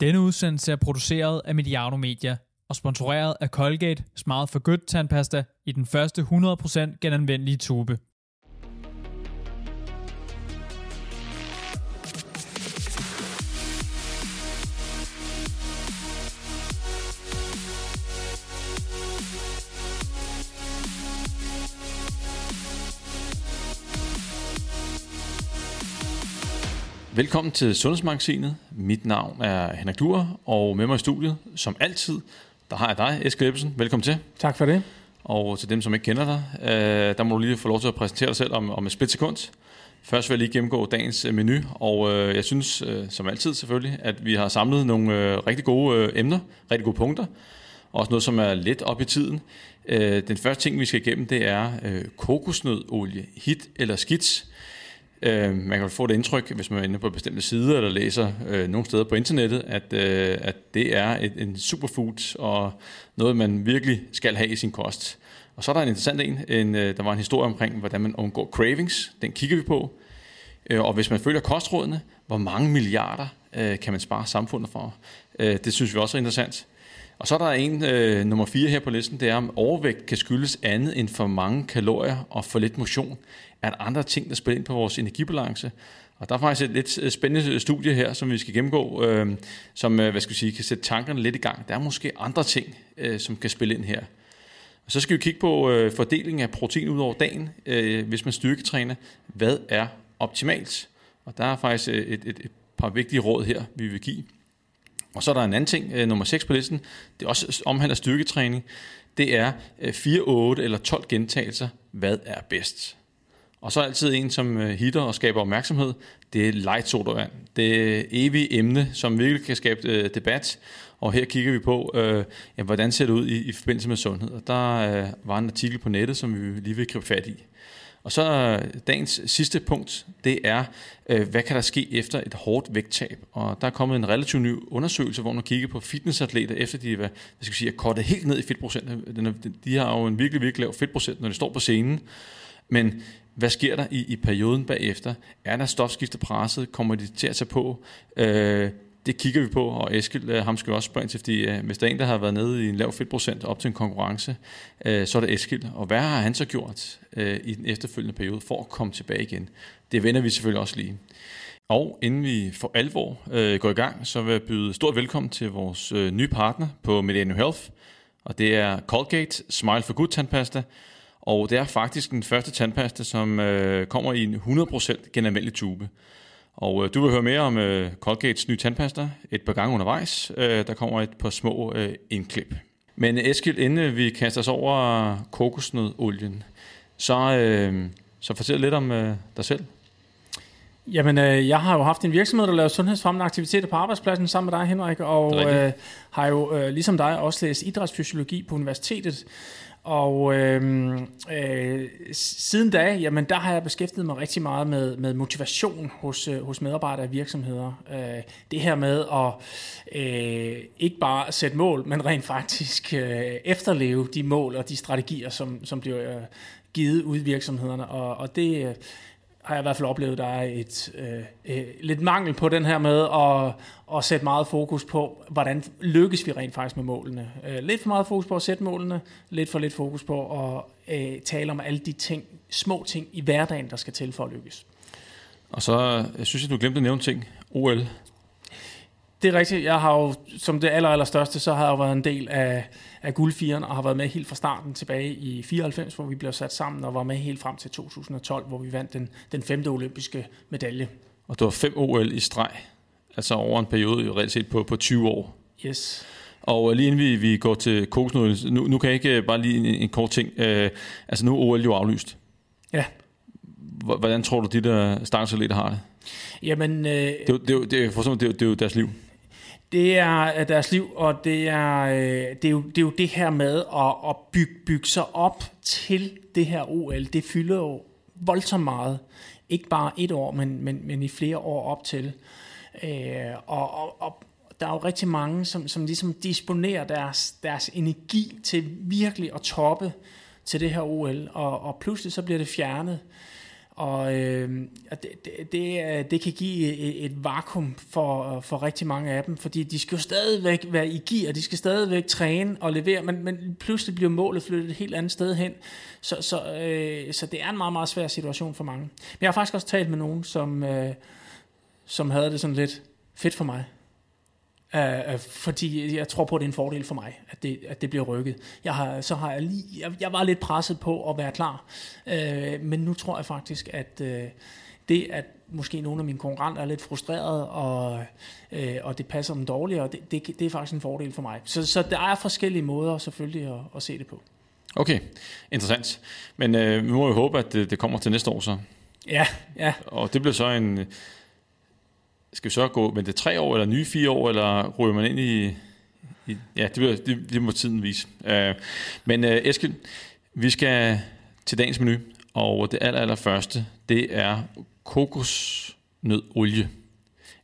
Denne udsendelse er produceret af Mediano Media og sponsoreret af Colgate Smart for Good tandpasta i den første 100% genanvendelige tube. Velkommen til Sundhedsmagasinet. Mit navn er Henrik Duer, og med mig i studiet, som altid, der har jeg dig, Eske Ebbesen. Velkommen til. Tak for det. Og til dem, som ikke kender dig, øh, der må du lige få lov til at præsentere dig selv om, om et splitsekund. Først vil jeg lige gennemgå dagens øh, menu, og øh, jeg synes, øh, som altid selvfølgelig, at vi har samlet nogle øh, rigtig gode øh, emner, rigtig gode punkter. Også noget, som er lidt op i tiden. Øh, den første ting, vi skal igennem, det er øh, kokosnødolie, hit eller skidt. Øh, man kan få det indtryk, hvis man er inde på bestemte sider eller læser øh, nogle steder på internettet, at, øh, at det er et, en superfood og noget, man virkelig skal have i sin kost. Og så er der en interessant en, en øh, der var en historie omkring, hvordan man undgår cravings. Den kigger vi på. Øh, og hvis man følger kostrådene, hvor mange milliarder øh, kan man spare samfundet for? Øh, det synes vi også er interessant. Og så er der en, øh, nummer 4 her på listen, det er, om overvægt kan skyldes andet end for mange kalorier og for lidt motion. Er der andre ting, der spiller ind på vores energibalance? Og der er faktisk et lidt øh, spændende øh, studie her, som vi skal gennemgå, øh, som øh, hvad skal vi sige, kan sætte tankerne lidt i gang. Der er måske andre ting, øh, som kan spille ind her. Og så skal vi kigge på øh, fordelingen af protein ud over dagen, øh, hvis man styrketræner. Hvad er optimalt? Og der er faktisk et, et, et par vigtige råd her, vi vil give. Og så er der en anden ting, øh, nummer 6 på listen, det er også omhandler styrketræning. Det er øh, 4, 8 eller 12 gentagelser. Hvad er bedst? Og så er altid en, som øh, hitter og skaber opmærksomhed. Det er light sodavand. Det er emne, som virkelig kan skabe øh, debat. Og her kigger vi på, øh, ja, hvordan ser det ud i, i forbindelse med sundhed. Og der øh, var en artikel på nettet, som vi lige vil gribe fat i. Og så øh, dagens sidste punkt, det er, øh, hvad kan der ske efter et hårdt vægttab? Og der er kommet en relativt ny undersøgelse, hvor man kigger på fitnessatleter, efter de hvad, hvad skal sige, er kortet helt ned i fedtprocent. De har jo en virkelig, virkelig lav fedtprocent, når de står på scenen. Men hvad sker der i, i perioden bagefter? Er der stofskiftepresset? Kommer de til at tage på? Øh, det kigger vi på, og Eskild, øh, ham skal vi også spørge til, fordi øh, hvis der er en, der har været nede i en lav fedtprocent op til en konkurrence, øh, så er det Eskild. Og hvad har han så gjort øh, i den efterfølgende periode for at komme tilbage igen? Det vender vi selvfølgelig også lige. Og inden vi for alvor øh, går i gang, så vil jeg byde stort velkommen til vores øh, nye partner på Mediano Health, og det er Colgate Smile for Good tandpasta, og det er faktisk den første tandpasta, som øh, kommer i en 100% genanvendelig tube. Og øh, du vil høre mere om øh, Colgates nye tandpasta et par gange undervejs. Øh, der kommer et par små øh, indklip. Men Eskild, inden vi kaster os over kokosnødolien, så, øh, så fortæl lidt om øh, dig selv. Jamen, øh, jeg har jo haft en virksomhed, der laver sundhedsfremmende aktiviteter på arbejdspladsen sammen med dig, Henrik, og øh, har jo øh, ligesom dig også læst idrætsfysiologi på universitetet. Og øhm, øh, øh, siden da, jamen der har jeg beskæftiget mig rigtig meget med, med motivation hos, øh, hos medarbejdere i virksomheder. Øh, det her med at øh, ikke bare sætte mål, men rent faktisk øh, efterleve de mål og de strategier, som, som bliver øh, givet ud i virksomhederne. Og, og det øh, har jeg i hvert fald oplevet, der er et øh, øh, lidt mangel på den her med at, at sætte meget fokus på, hvordan lykkes vi rent faktisk med målene. Øh, lidt for meget fokus på at sætte målene, lidt for lidt fokus på at øh, tale om alle de ting, små ting i hverdagen, der skal til for at lykkes. Og så, jeg synes, at du glemte at nævne ting. OL. Det er rigtigt. Jeg har jo, som det aller, aller største, så har jeg jo været en del af, af guldfieren og har været med helt fra starten tilbage i 94, hvor vi blev sat sammen, og var med helt frem til 2012, hvor vi vandt den, den femte olympiske medalje. Og du har fem OL i streg, altså over en periode jo reelt set på, på 20 år. Yes. Og lige inden vi, vi går til kokosnudlen, nu, nu kan jeg ikke bare lige en, en kort ting. Øh, altså nu er OL jo aflyst. Ja. Hvordan tror du, de der stangsatleter har det? Jamen... Øh, det, er, det, er, det, er, det, er, det er jo deres liv. Det er øh, deres liv, og det er, øh, det er, jo, det, er jo det her med at, at bygge, bygge sig op til det her OL. Det fylder jo voldsomt meget. Ikke bare et år, men, men, men i flere år op til. Øh, og, og, og der er jo rigtig mange, som, som ligesom disponerer deres, deres energi til virkelig at toppe til det her OL, og, og pludselig så bliver det fjernet. Og øh, og det, det, øh, det kan give et, et vakuum for, øh, for rigtig mange af dem, fordi de skal jo stadigvæk være i gear, de skal stadigvæk træne og levere, men, men pludselig bliver målet flyttet et helt andet sted hen. Så, så, øh, så det er en meget, meget svær situation for mange. Men jeg har faktisk også talt med nogen, som, øh, som havde det sådan lidt fedt for mig. Uh, fordi jeg tror på, at det er en fordel for mig, at det, at det bliver rykket. Jeg har, så har jeg lige, jeg, jeg var lidt presset på at være klar, uh, men nu tror jeg faktisk, at uh, det, at måske nogle af mine konkurrenter er lidt frustrerede, og, uh, og det passer dem dårligere, det, det, det er faktisk en fordel for mig. Så, så der er forskellige måder selvfølgelig at, at se det på. Okay, interessant. Men uh, vi må jo håbe, at det, det kommer til næste år så. Ja, ja. Og det bliver så en skal vi så gå med det tre år, eller nye fire år, eller ryger man ind i... i ja, det, bliver, det, det må tiden vise. Uh, men øh, uh, Eskild, vi skal til dagens menu, og det aller, aller første, det er kokosnødolie.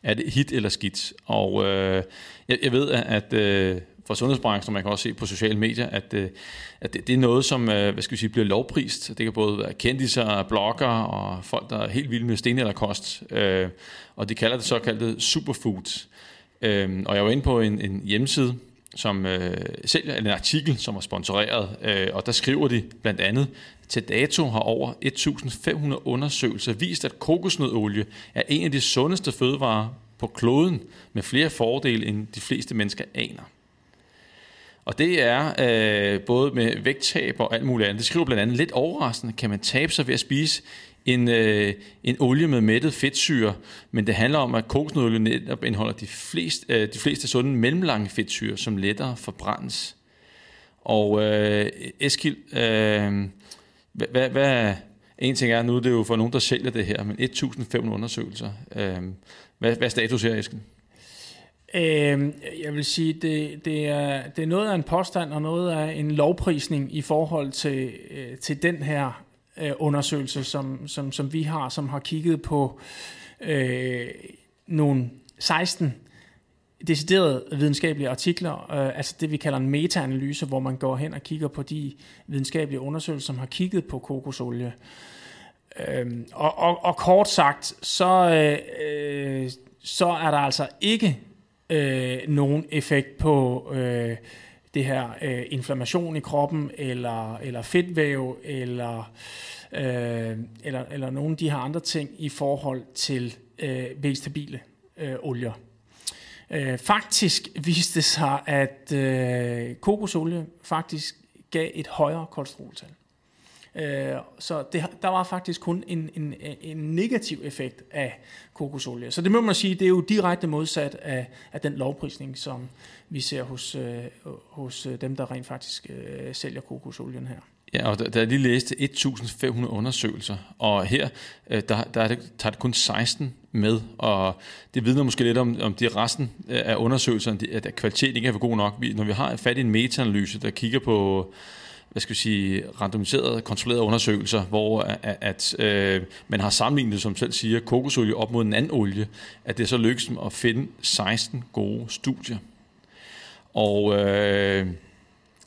Er det hit eller skidt? Og uh, jeg, jeg ved, at uh, for sundhedsbranchen, og man kan også se på sociale medier, at, øh, at det, det er noget, som øh, hvad skal vi sige, bliver lovprist. Det kan både være kendiser, blogger og folk, der er helt vilde med sten eller kost. Øh, og de kalder det såkaldte superfood. Og jeg var inde på en, en hjemmeside, som øh, sælger en artikel, som er sponsoreret, øh, og der skriver de blandt andet, til dato har over 1.500 undersøgelser vist, at kokosnødolie er en af de sundeste fødevarer på kloden, med flere fordele, end de fleste mennesker aner. Og det er øh, både med vægttab og alt muligt andet. Det skriver blandt andet lidt overraskende, kan man tabe sig ved at spise en, øh, en olie med mættet fedtsyre, men det handler om, at kokosnolie netop indeholder de fleste, øh, de fleste sunde mellemlange fedtsyre, som lettere forbrændes. Og øh, Eskild, øh, hvad, hvad, hvad, en ting er, nu det er jo for nogen, der sælger det her, men 1.500 undersøgelser. Øh, hvad, hvad er status her, Eskild? Øh, jeg vil sige, det, det, er, det er noget af en påstand og noget af en lovprisning i forhold til, øh, til den her øh, undersøgelse, som, som, som vi har, som har kigget på øh, nogle 16 deciderede videnskabelige artikler, øh, altså det vi kalder en metaanalyse, hvor man går hen og kigger på de videnskabelige undersøgelser, som har kigget på kokosolie. Øhm, og, og, og kort sagt, så, øh, øh så er der altså ikke øh, nogen effekt på øh, det her øh, inflammation i kroppen, eller, eller fedtvæv, eller, øh, eller, eller nogle af de her andre ting i forhold til øh, vegetabile øh, olier. Øh, faktisk viste det sig, at øh, kokosolie faktisk gav et højere kolesteroltal. Øh, så det, der var faktisk kun en, en, en negativ effekt af kokosolie. Så det må man sige, det er jo direkte modsat af, af den lovprisning, som vi ser hos, øh, hos øh, dem, der rent faktisk øh, sælger kokosolien her. Ja, og da, jeg lige læste 1.500 undersøgelser, og her øh, der, der er det, tager det kun 16 med, og det vidner måske lidt om, om det resten øh, af undersøgelserne, at kvaliteten ikke er for god nok. Når vi har fat i en metaanalyse, der kigger på hvad skal vi sige, randomiserede, kontrollerede undersøgelser, hvor at, at øh, man har sammenlignet, som selv siger, kokosolie op mod en anden olie, at det så lykkes at finde 16 gode studier. Og øh,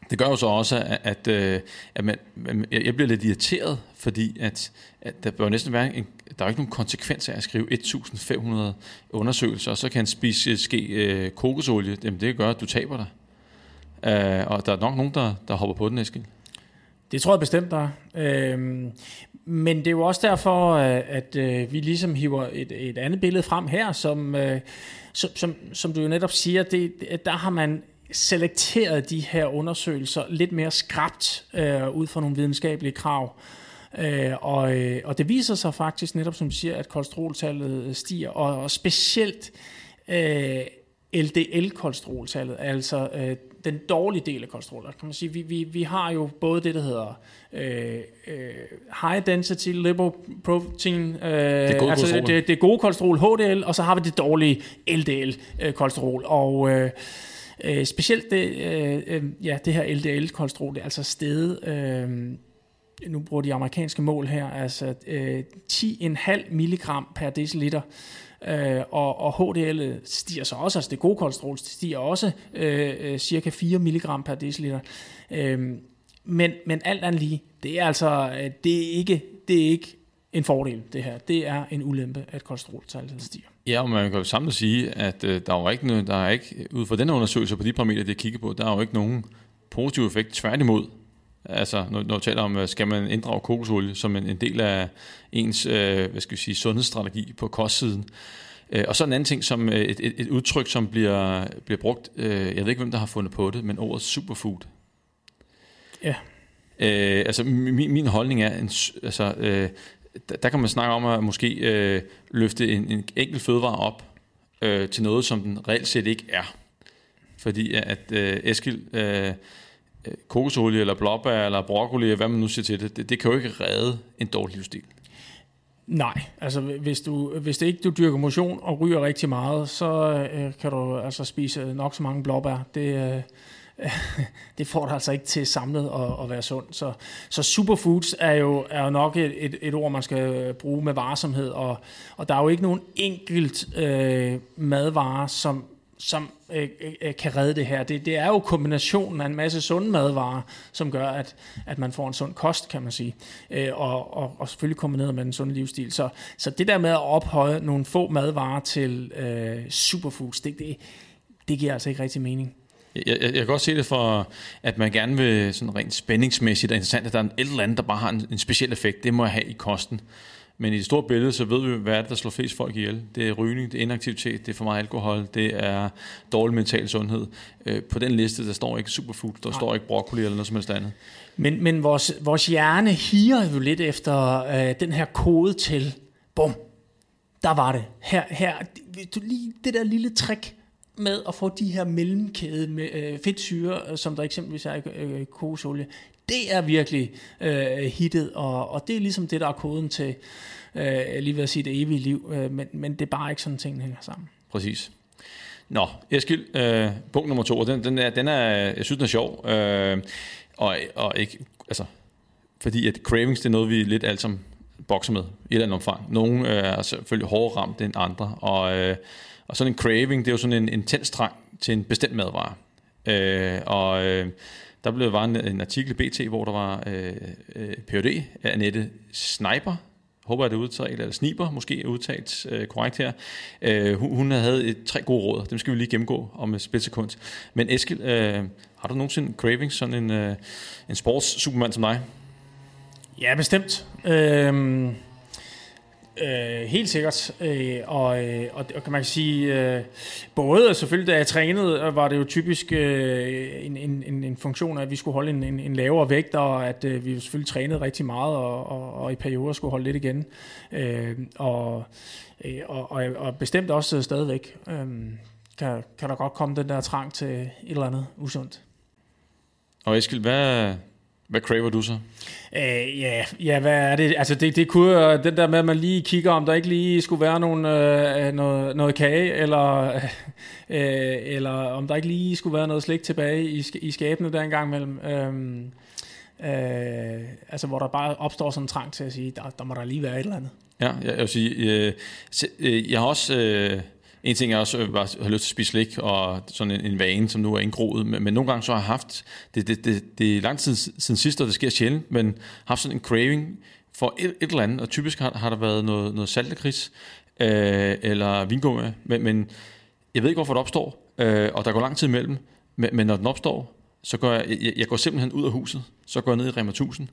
det gør jo så også, at, at, øh, at man, jeg bliver lidt irriteret, fordi at, at der bør næsten være en, der er ikke nogen konsekvens af at skrive 1.500 undersøgelser, og så kan en spise øh, ske øh, kokosolie, jamen det gør, at du taber dig. Uh, og der er nok nogen, der, der hopper på den, Eskild. Det tror jeg bestemt, der er. Øhm, men det er jo også derfor, øh, at øh, vi ligesom hiver et, et andet billede frem her, som, øh, som, som, som du jo netop siger, det, der har man selekteret de her undersøgelser lidt mere skrabt øh, ud fra nogle videnskabelige krav. Øh, og, øh, og det viser sig faktisk netop, som du siger, at kolesteroltallet øh, stiger, og, og specielt øh, LDL-kolesteroltallet, altså øh, den dårlige del af kolesterol. kan man sige, vi, vi, vi har jo både det, der hedder øh, øh, high density lipoprotein, øh, det, gode altså det, det gode kolesterol, HDL, og så har vi det dårlige LDL-kolesterol. Og øh, øh, specielt det, øh, øh ja, det her LDL-kolesterol, det er altså stedet, øh, nu bruger de amerikanske mål her, altså øh, 10,5 milligram per deciliter, Øh, og, og HDL stiger så også, altså det gode kolesterol stiger også øh, øh cirka 4 mg per deciliter. Øh, men, men alt andet lige, det er altså, øh, det er ikke, det er ikke en fordel, det her. Det er en ulempe, at kolesteroltallet stiger. Ja, og man kan jo samlet sige, at øh, der er jo ikke, noget, der er ikke, ud fra den undersøgelse på de parametre, det kigger på, der er jo ikke nogen positiv effekt. Tværtimod, altså når, når du taler om, øh, skal man inddrage kokosolie som en, en del af ens øh, hvad skal vi sige, sundhedsstrategi på kostsiden. Øh, og så en anden ting, som øh, et, et, et udtryk, som bliver, bliver brugt, øh, jeg ved ikke, hvem der har fundet på det, men ordet superfood. Ja. Øh, altså min, min holdning er, en, altså, øh, der, der kan man snakke om at måske øh, løfte en, en enkelt fødevare op øh, til noget, som den reelt set ikke er. Fordi at øh, Eskil, øh, kokosolie eller blåbær eller broccoli, hvad man nu siger til det, det, det kan jo ikke redde en dårlig livsstil. Nej, altså hvis du hvis det ikke du dyrker motion og ryger rigtig meget, så øh, kan du altså spise nok så mange blåbær. Det, øh, det får dig altså ikke til samlet at, at være sund. Så, så superfoods er jo, er jo nok et, et, et ord, man skal bruge med varsomhed, og, og der er jo ikke nogen enkelt øh, madvarer, som, som øh, øh, kan redde det her. Det, det er jo kombinationen af en masse sunde madvarer, som gør, at, at man får en sund kost, kan man sige. Øh, og, og, og selvfølgelig kombineret med en sund livsstil. Så, så det der med at ophøje nogle få madvarer til øh, superfoods, det, det, det giver altså ikke rigtig mening. Jeg, jeg, jeg kan godt se det for, at man gerne vil sådan rent spændingsmæssigt og interessant, at der er en eller andet, der bare har en, en speciel effekt. Det må jeg have i kosten. Men i det store billede, så ved vi, hvad er det, der slår flest folk ihjel. Det er rygning, det er inaktivitet, det er for meget alkohol, det er dårlig mental sundhed. Øh, på den liste, der står ikke superfood, der Nej. står ikke broccoli eller noget som helst andet. Men, men vores, vores hjerne higer jo lidt efter øh, den her kode til, bum, der var det. Her, her, lige det der lille trick, med at få de her mellemkæde med øh, fedtsyre, øh, som der eksempelvis er i øh, kokosolie, det er virkelig øh, hittet, og, og det er ligesom det, der er koden til, øh, lige ved at sige det evige liv, øh, men, men det er bare ikke sådan, tingene hænger sammen. Præcis. Nå, Eskild, øh, punkt nummer to, den, den, er, den er, jeg synes, den er sjov, øh, og, og ikke, altså, fordi at cravings, det er noget, vi lidt alt som bokser med i et eller andet omfang. Nogle øh, er selvfølgelig hårdere ramt end andre, og øh, og sådan en craving, det er jo sådan en intens trang til en bestemt madvare. Øh, og øh, der blev var en, en artikel i BT, hvor der var øh, øh, Ph.D. af Annette Sniper, håber jeg det er udtalt, eller Sniper måske udtalt øh, korrekt her. Øh, hun, hun havde et, tre gode råd, dem skal vi lige gennemgå om et splitsekund. Men Eskil, øh, har du nogensinde craving sådan en, øh, en sports supermand som dig? Ja, bestemt. Øh, Øh, helt sikkert. Øh, og, øh, og, og kan man sige, øh, både selvfølgelig da jeg trænede, øh, var det jo typisk øh, en, en, en funktion af, at vi skulle holde en, en, en lavere vægt, og at øh, vi selvfølgelig trænede rigtig meget, og, og, og i perioder skulle holde lidt igen. Øh, og, øh, og, og, og bestemt også øh, stadigvæk øh, kan, kan der godt komme den der trang til et eller andet usundt. Og Eskild, hvad, hvad craver du så? Øh, ja, ja, hvad er det? Altså, det, det kunne den der med, at man lige kigger, om der ikke lige skulle være nogen, øh, noget, noget kage, eller, øh, eller om der ikke lige skulle være noget slik tilbage i, i skabene der engang mellem. Øh, øh, altså, hvor der bare opstår sådan en trang til at sige, der, der må der lige være et eller andet. Ja, jeg, vil sige, øh, øh, jeg har også... Øh en ting er også øh, at bare have lyst til at spise slik, og sådan en, en vane, som nu er indgroet, men, men nogle gange så har jeg haft, det, det, det, det er lang tid siden sidst, og det sker sjældent, men haft sådan en craving for et, et eller andet, og typisk har, har der været noget, noget saltekris, øh, eller vingummi, men, men jeg ved ikke, hvorfor det opstår, øh, og der går lang tid imellem, men, men når den opstår, så går jeg, jeg, jeg går simpelthen ud af huset, så går jeg ned i Rema 1000,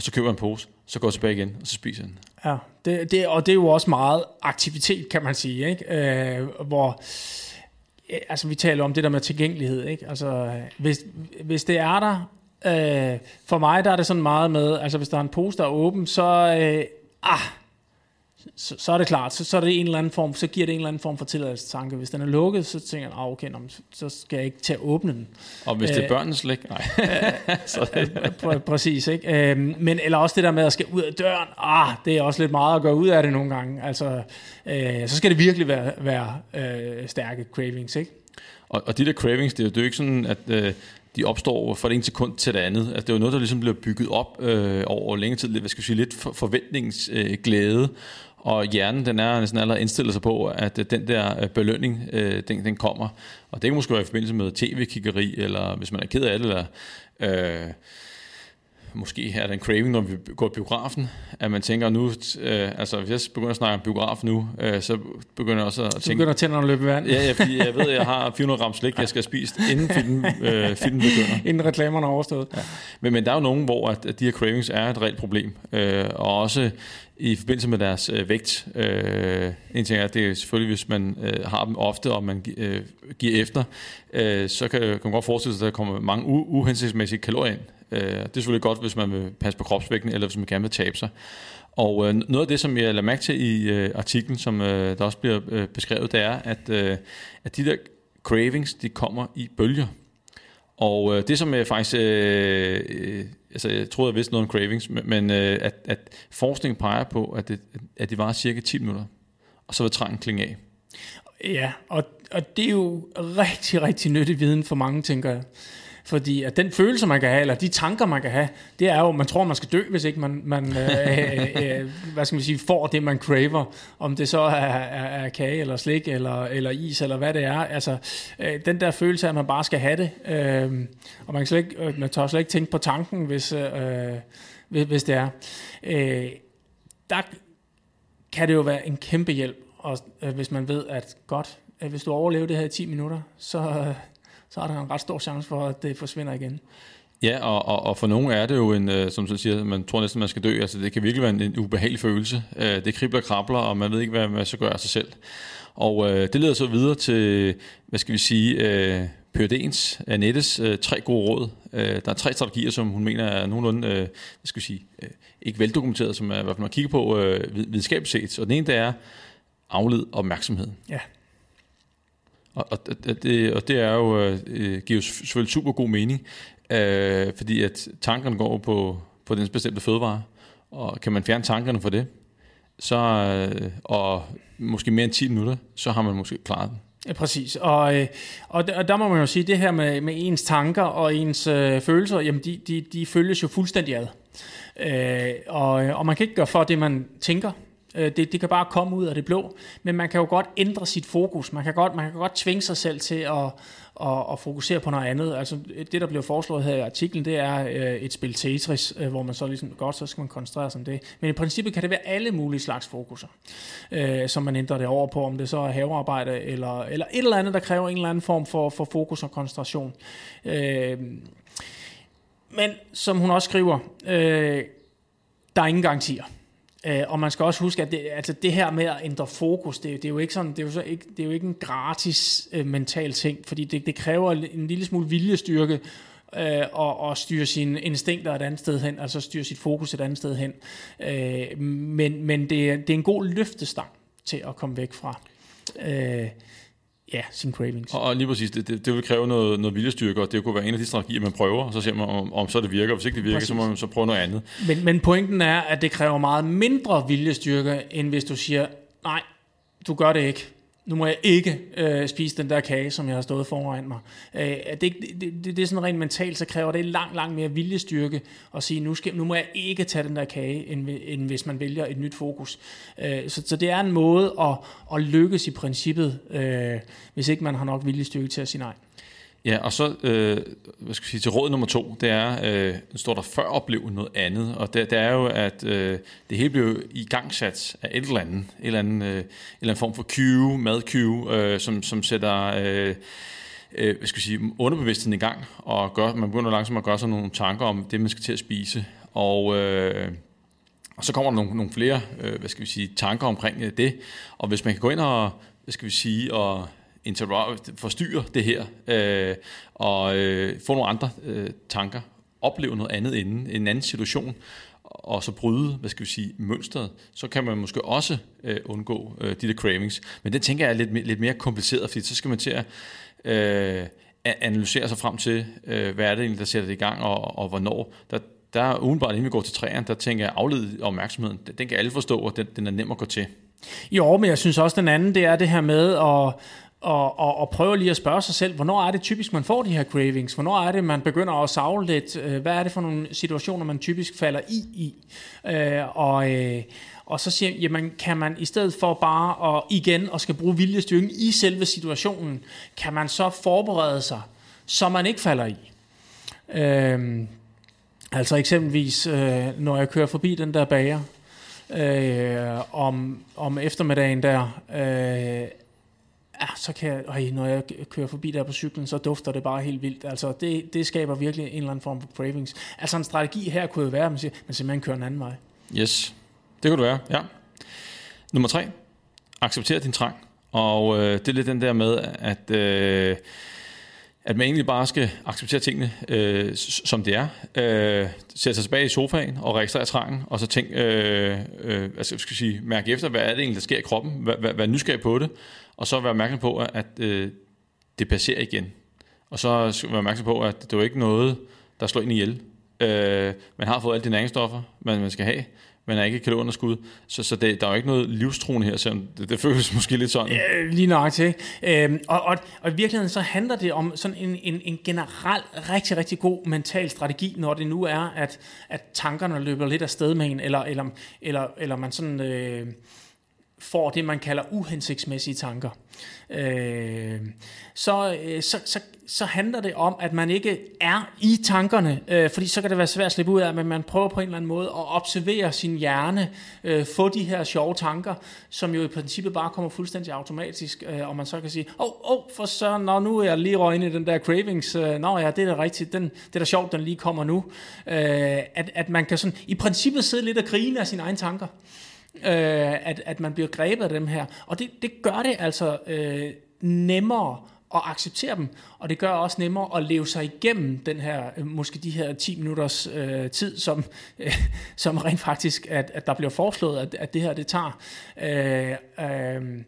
og så køber jeg en pose, så går jeg tilbage igen, og så spiser jeg den. Ja, det, det, og det er jo også meget aktivitet, kan man sige, ikke? Øh, hvor altså vi taler om det der med tilgængelighed, ikke? Altså, hvis, hvis det er der, øh, for mig der er det sådan meget med, altså hvis der er en pose, der er åben, så, øh, ah, så, så er det klart, så, så, er det en eller anden form, så giver det en eller anden form for tilladelsestanke. Hvis den er lukket, så tænker jeg, ah, okay, nå, så skal jeg ikke til at åbne den. Og hvis det er øh, børnens slik? Nej. pr- præcis, ikke? Øh, men eller også det der med at skal ud af døren, ah, det er også lidt meget at gå ud af det nogle gange. Altså, øh, så skal det virkelig være, være øh, stærke cravings, ikke? Og, og de der cravings, det er jo ikke sådan, at øh, de opstår fra det ene sekund til det andet. Altså, det er jo noget, der ligesom bliver bygget op øh, over længere tid, hvad skal jeg sige, lidt for, forventningsglæde. Øh, og hjernen den er næsten allerede indstillet sig på, at øh, den der øh, belønning, øh, den, den kommer. Og det kan måske være i forbindelse med tv-kiggeri, eller hvis man er ked af det, eller øh, måske er der en craving, når vi går i biografen, at man tænker nu, øh, altså hvis jeg begynder at snakke om biograf nu, øh, så begynder jeg også at tænke... Så begynder tænderne at løbe vand. Ja, ja, fordi jeg ved, at jeg har 400 gram slik, jeg skal spise, inden filmen, øh, filmen begynder. Inden reklamerne er overstået. Ja. Men, men der er jo nogen, hvor at, at de her cravings er et reelt problem, øh, og også i forbindelse med deres øh, vægt. Øh, en ting er, at det er selvfølgelig, hvis man øh, har dem ofte, og man øh, giver efter, øh, så kan, kan man godt forestille sig, at der kommer mange u- uhensigtsmæssige kalorier ind. Øh, det er selvfølgelig godt, hvis man vil passe på kropsvægten, eller hvis man gerne vil tabe sig. Og øh, noget af det, som jeg lader mærke til i øh, artiklen, som øh, der også bliver øh, beskrevet, det er, at, øh, at de der cravings, de kommer i bølger. Og øh, det, som jeg faktisk... Øh, øh, altså, jeg troede, jeg vidste noget om cravings, men, øh, at, at forskningen peger på, at det, at det var cirka 10 minutter, og så vil trangen klinge af. Ja, og, og det er jo rigtig, rigtig nyttig viden for mange, tænker jeg. Fordi at den følelse, man kan have, eller de tanker, man kan have, det er jo, at man tror, man skal dø, hvis ikke man, man øh, øh, øh, hvad skal man sige, får det, man craver. Om det så er, er, er kage, eller slik, eller, eller is, eller hvad det er. Altså, øh, den der følelse af, at man bare skal have det. Øh, og man, kan slet ikke, øh, man tør slet ikke tænke på tanken, hvis, øh, hvis, hvis det er. Øh, der kan det jo være en kæmpe hjælp, og, øh, hvis man ved, at godt, øh, hvis du overlever det her i 10 minutter, så... Øh, så er der en ret stor chance for, at det forsvinder igen. Ja, og, og, og for nogle er det jo en, øh, som du siger, man tror næsten, man skal dø. Altså, det kan virkelig være en, en ubehagelig følelse. Øh, det kribler og krabler, og man ved ikke, hvad man skal gøre af sig selv. Og øh, det leder så videre til, hvad skal vi sige, øh, PhD'ens, Annettes, øh, tre gode råd. Øh, der er tre strategier, som hun mener er nogenlunde, øh, hvad skal vi sige, øh, ikke veldokumenteret, som er, hvad man kigger på øh, videnskabeligt set. Og den ene, det er afled opmærksomhed. Ja. Og, og, det, og det er jo, øh, øh giver jo selvfølgelig super god mening, øh, fordi at tankerne går på, på den bestemte fødevare, og kan man fjerne tankerne for det, så, øh, og måske mere end 10 minutter, så har man måske klaret den. Ja, præcis. Og, øh, og, og der må man jo sige, det her med, med ens tanker og ens øh, følelser, jamen de, de, de følges jo fuldstændig ad. Øh, og, og man kan ikke gøre for det, man tænker. Øh, det, det kan bare komme ud af det blå, men man kan jo godt ændre sit fokus. Man kan godt, man kan godt tvinge sig selv til at, at, at fokusere på noget andet. Altså det, der bliver foreslået her i artiklen, det er øh, et spil Tetris, øh, hvor man så ligesom, godt, så skal man koncentrere sig om det. Men i princippet kan det være alle mulige slags fokuser, øh, som man ændrer det over på, om det så er havearbejde, eller, eller et eller andet, der kræver en eller anden form for, for fokus og koncentration. Øh, men som hun også skriver, øh, der er ingen garantier. Øh, og man skal også huske, at det, altså det her med at ændre fokus, det, det er jo ikke sådan, det er jo, så ikke, det er jo ikke en gratis øh, mental ting, fordi det, det kræver en lille smule viljestyrke øh, og, og styre sine instinkter et andet sted hen, altså styre sit fokus et andet sted hen. Øh, men men det, det er en god løftestang til at komme væk fra. Øh, ja, sine cravings. Og, og lige præcis, det, det, det vil kræve noget, noget viljestyrke, og det kunne være en af de strategier, man prøver, og så ser man, om, om så det virker. Hvis ikke det virker, præcis. så må man så prøve noget andet. Men, men pointen er, at det kræver meget mindre viljestyrke, end hvis du siger, nej, du gør det ikke nu må jeg ikke øh, spise den der kage, som jeg har stået foran mig. Øh, det, det, det, det er sådan rent mentalt, så kræver det langt, langt mere viljestyrke at sige, nu, skal, nu må jeg ikke tage den der kage, end, end hvis man vælger et nyt fokus. Øh, så, så det er en måde at, at lykkes i princippet, øh, hvis ikke man har nok viljestyrke til at sige nej. Ja, og så øh, hvad skal jeg sige, til råd nummer to, det er, øh, står der før opleve noget andet, og det, det er jo, at øh, det hele bliver i gangsat af et eller andet, en eller anden, øh, en eller anden form for cue, mad cue, øh, som, som sætter øh, øh, hvad skal jeg sige, underbevidstheden i gang, og gør, man begynder langsomt at gøre sig nogle tanker om det, man skal til at spise, og... Øh, og så kommer der nogle, nogle flere, øh, hvad skal vi sige, tanker omkring øh, det. Og hvis man kan gå ind og, hvad skal vi sige, og forstyrre det her, øh, og øh, få nogle andre øh, tanker, opleve noget andet inden, en anden situation, og så bryde, hvad skal vi sige, mønstret, så kan man måske også øh, undgå øh, de der cravings. Men det tænker jeg er lidt, lidt mere kompliceret, fordi så skal man til at øh, analysere sig frem til, øh, hvad er det egentlig, der sætter det i gang, og, og hvornår. Der, der er udenbart, inden vi går til træerne, der tænker jeg, aflede opmærksomheden, den kan alle forstå, og den, den er nem at gå til. Jo, men jeg synes også, den anden, det er det her med at og, og, og prøve lige at spørge sig selv, hvornår er det typisk, man får de her cravings? Hvornår er det, man begynder at savle lidt? Øh, hvad er det for nogle situationer, man typisk falder i? i? Øh, og, øh, og så siger jamen, kan man i stedet for bare at igen og skal bruge viljestyrken i selve situationen, kan man så forberede sig, så man ikke falder i? Øh, Altså eksempelvis, øh, når jeg kører forbi den der bager øh, om, om eftermiddagen der, øh, ja, så kan jeg, øj, når jeg kører forbi der på cyklen, så dufter det bare helt vildt. Altså, det, det skaber virkelig en eller anden form for cravings. Altså, en strategi her kunne jo være, at man, siger, man simpelthen kører en anden vej. Yes, det kunne det være, ja. Nummer tre, accepter din trang. Og øh, det er lidt den der med, at, øh, at man egentlig bare skal acceptere tingene, øh, som det er. Øh, sætte sig tilbage i sofaen og registrere trangen, og så tænk, øh, øh, altså, skal sige, mærke efter, hvad er det egentlig, der sker i kroppen, hvad, hvad, hvad er nysgerrig på det, og så være opmærksom på, at øh, det passerer igen. Og så være opmærksom på, at det er ikke noget, der slår ind i ihjel. Øh, man har fået alle de næringsstoffer, man, man skal have, men er ikke kalorieunderskud. Så, så det, der er jo ikke noget livstruende her, selvom det, det føles måske lidt sådan. Øh, lige nok til. Øhm, og, og, og i virkeligheden så handler det om sådan en, en, en generel, rigtig, rigtig god mental strategi, når det nu er, at, at tankerne løber lidt af sted med en, eller, eller, eller, eller man sådan... Øh, får det, man kalder uhensigtsmæssige tanker, øh, så, øh, så, så, så handler det om, at man ikke er i tankerne, øh, fordi så kan det være svært at slippe ud af, men man prøver på en eller anden måde at observere sin hjerne, øh, få de her sjove tanker, som jo i princippet bare kommer fuldstændig automatisk, øh, og man så kan sige, åh, oh, oh, for så, nå, nu er jeg lige røget ind i den der cravings, øh, nå ja, det er da rigtigt, den, det er da sjovt, den lige kommer nu, øh, at, at man kan sådan, i princippet sidde lidt og grine af sine egne tanker, øh, at, at man bliver grebet af dem her. Og det, det gør det altså øh, nemmere at acceptere dem, og det gør også nemmere at leve sig igennem den her, øh, måske de her 10 minutters øh, tid, som, øh, som rent faktisk, at, at der bliver foreslået, at, at det her det tager. Øh, øh,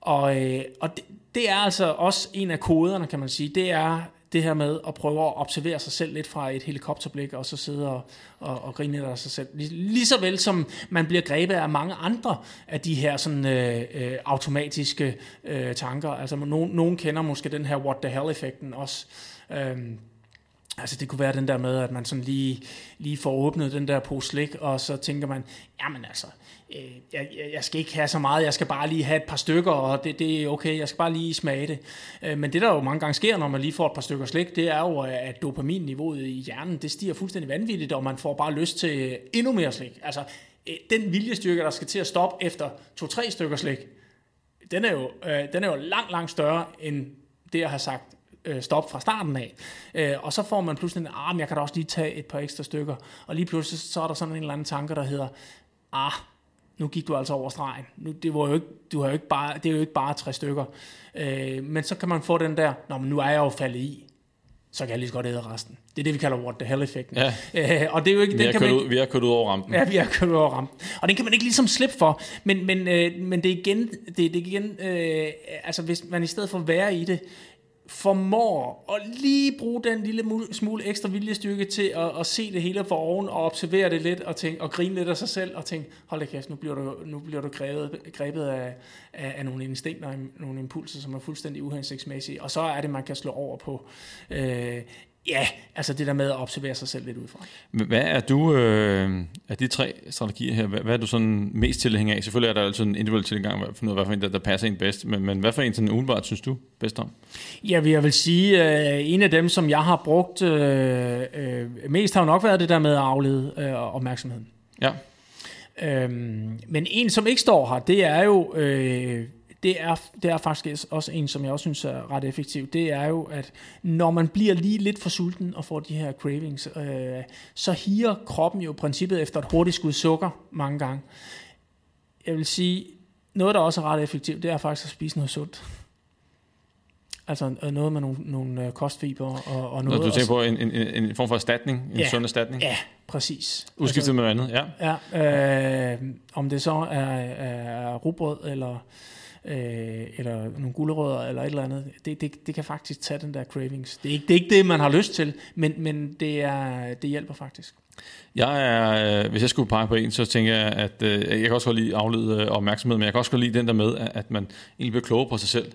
og øh, og det, det er altså også en af koderne, kan man sige, det er det her med at prøve at observere sig selv lidt fra et helikopterblik, og så sidde og, og, og grine af sig selv. Lige så vel som man bliver grebet af mange andre af de her sådan, øh, øh, automatiske øh, tanker. Altså nogen, nogen kender måske den her what the hell-effekten også. Øhm, Altså det kunne være den der med, at man sådan lige, lige får åbnet den der pose slik, og så tænker man, jamen altså, øh, jeg, jeg skal ikke have så meget, jeg skal bare lige have et par stykker, og det, det er okay, jeg skal bare lige smage det. Øh, men det der jo mange gange sker, når man lige får et par stykker slik, det er jo, at dopaminniveauet i hjernen, det stiger fuldstændig vanvittigt, og man får bare lyst til endnu mere slik. Altså øh, den viljestyrke, der skal til at stoppe efter to-tre stykker slik, den er, jo, øh, den er jo langt, langt større end det, jeg har sagt øh, stop fra starten af. Øh, og så får man pludselig, ah, men jeg kan da også lige tage et par ekstra stykker. Og lige pludselig, så er der sådan en eller anden tanke, der hedder, ah, nu gik du altså over stregen. Nu, det, var jo ikke, du har jo ikke bare, det er jo ikke bare tre stykker. Øh, men så kan man få den der, Nå, men nu er jeg jo faldet i så kan jeg lige så godt æde resten. Det er det, vi kalder what the hell-effekten. Ja. Øh, og det er jo ikke, vi, den kan man ikke, ud, vi har kørt ud over rampen. Ja, vi har kørt ud over rampen. Og den kan man ikke ligesom slippe for. Men, men, øh, men det er igen, det, det er igen øh, altså hvis man i stedet for at være i det, formår at lige bruge den lille smule ekstra viljestyrke til at, at se det hele for oven og observere det lidt og, tænke, og grine lidt af sig selv og tænke, hold da kæft, nu bliver du, nu bliver du grebet, grebet af, af, af nogle instinkter, nogle impulser, som er fuldstændig uhensigtsmæssige. Og så er det, man kan slå over på øh, Ja, altså det der med at observere sig selv lidt udefra. Hvad er du øh, af de tre strategier her, hvad, hvad er du sådan mest tilhænger af? Selvfølgelig er der altid en individuel tilgang, for noget, hvad for en, der, der passer en bedst, men, men hvad for en sådan udenbart synes du bedst om? Ja, jeg vil sige, øh, en af dem, som jeg har brugt øh, øh, mest, har jo nok været det der med at aflede øh, opmærksomheden. Ja. Øhm, men en, som ikke står her, det er jo øh, det er, det er faktisk også en, som jeg også synes er ret effektiv, det er jo, at når man bliver lige lidt for sulten og får de her cravings, øh, så higer kroppen jo princippet efter et hurtigt skud sukker mange gange. Jeg vil sige, noget, der også er ret effektivt, det er faktisk at spise noget sundt. Altså øh, noget med nogle, nogle øh, kostfiber og, og noget. Når du tænker på en, en, en form for erstatning, en ja, sund erstatning? Ja, præcis. Udskiftet altså, med andet, ja. ja øh, om det så er, er rugbrød eller øh, eller nogle gulerødder, eller et eller andet, det, det, det kan faktisk tage den der cravings. Det er ikke det, er ikke det man har lyst til, men, men det, er, det hjælper faktisk. Jeg er, øh, hvis jeg skulle pege på en, så tænker jeg, at øh, jeg kan også godt lide aflede øh, opmærksomhed, men jeg kan også godt lide den der med, at man egentlig bliver klogere på sig selv,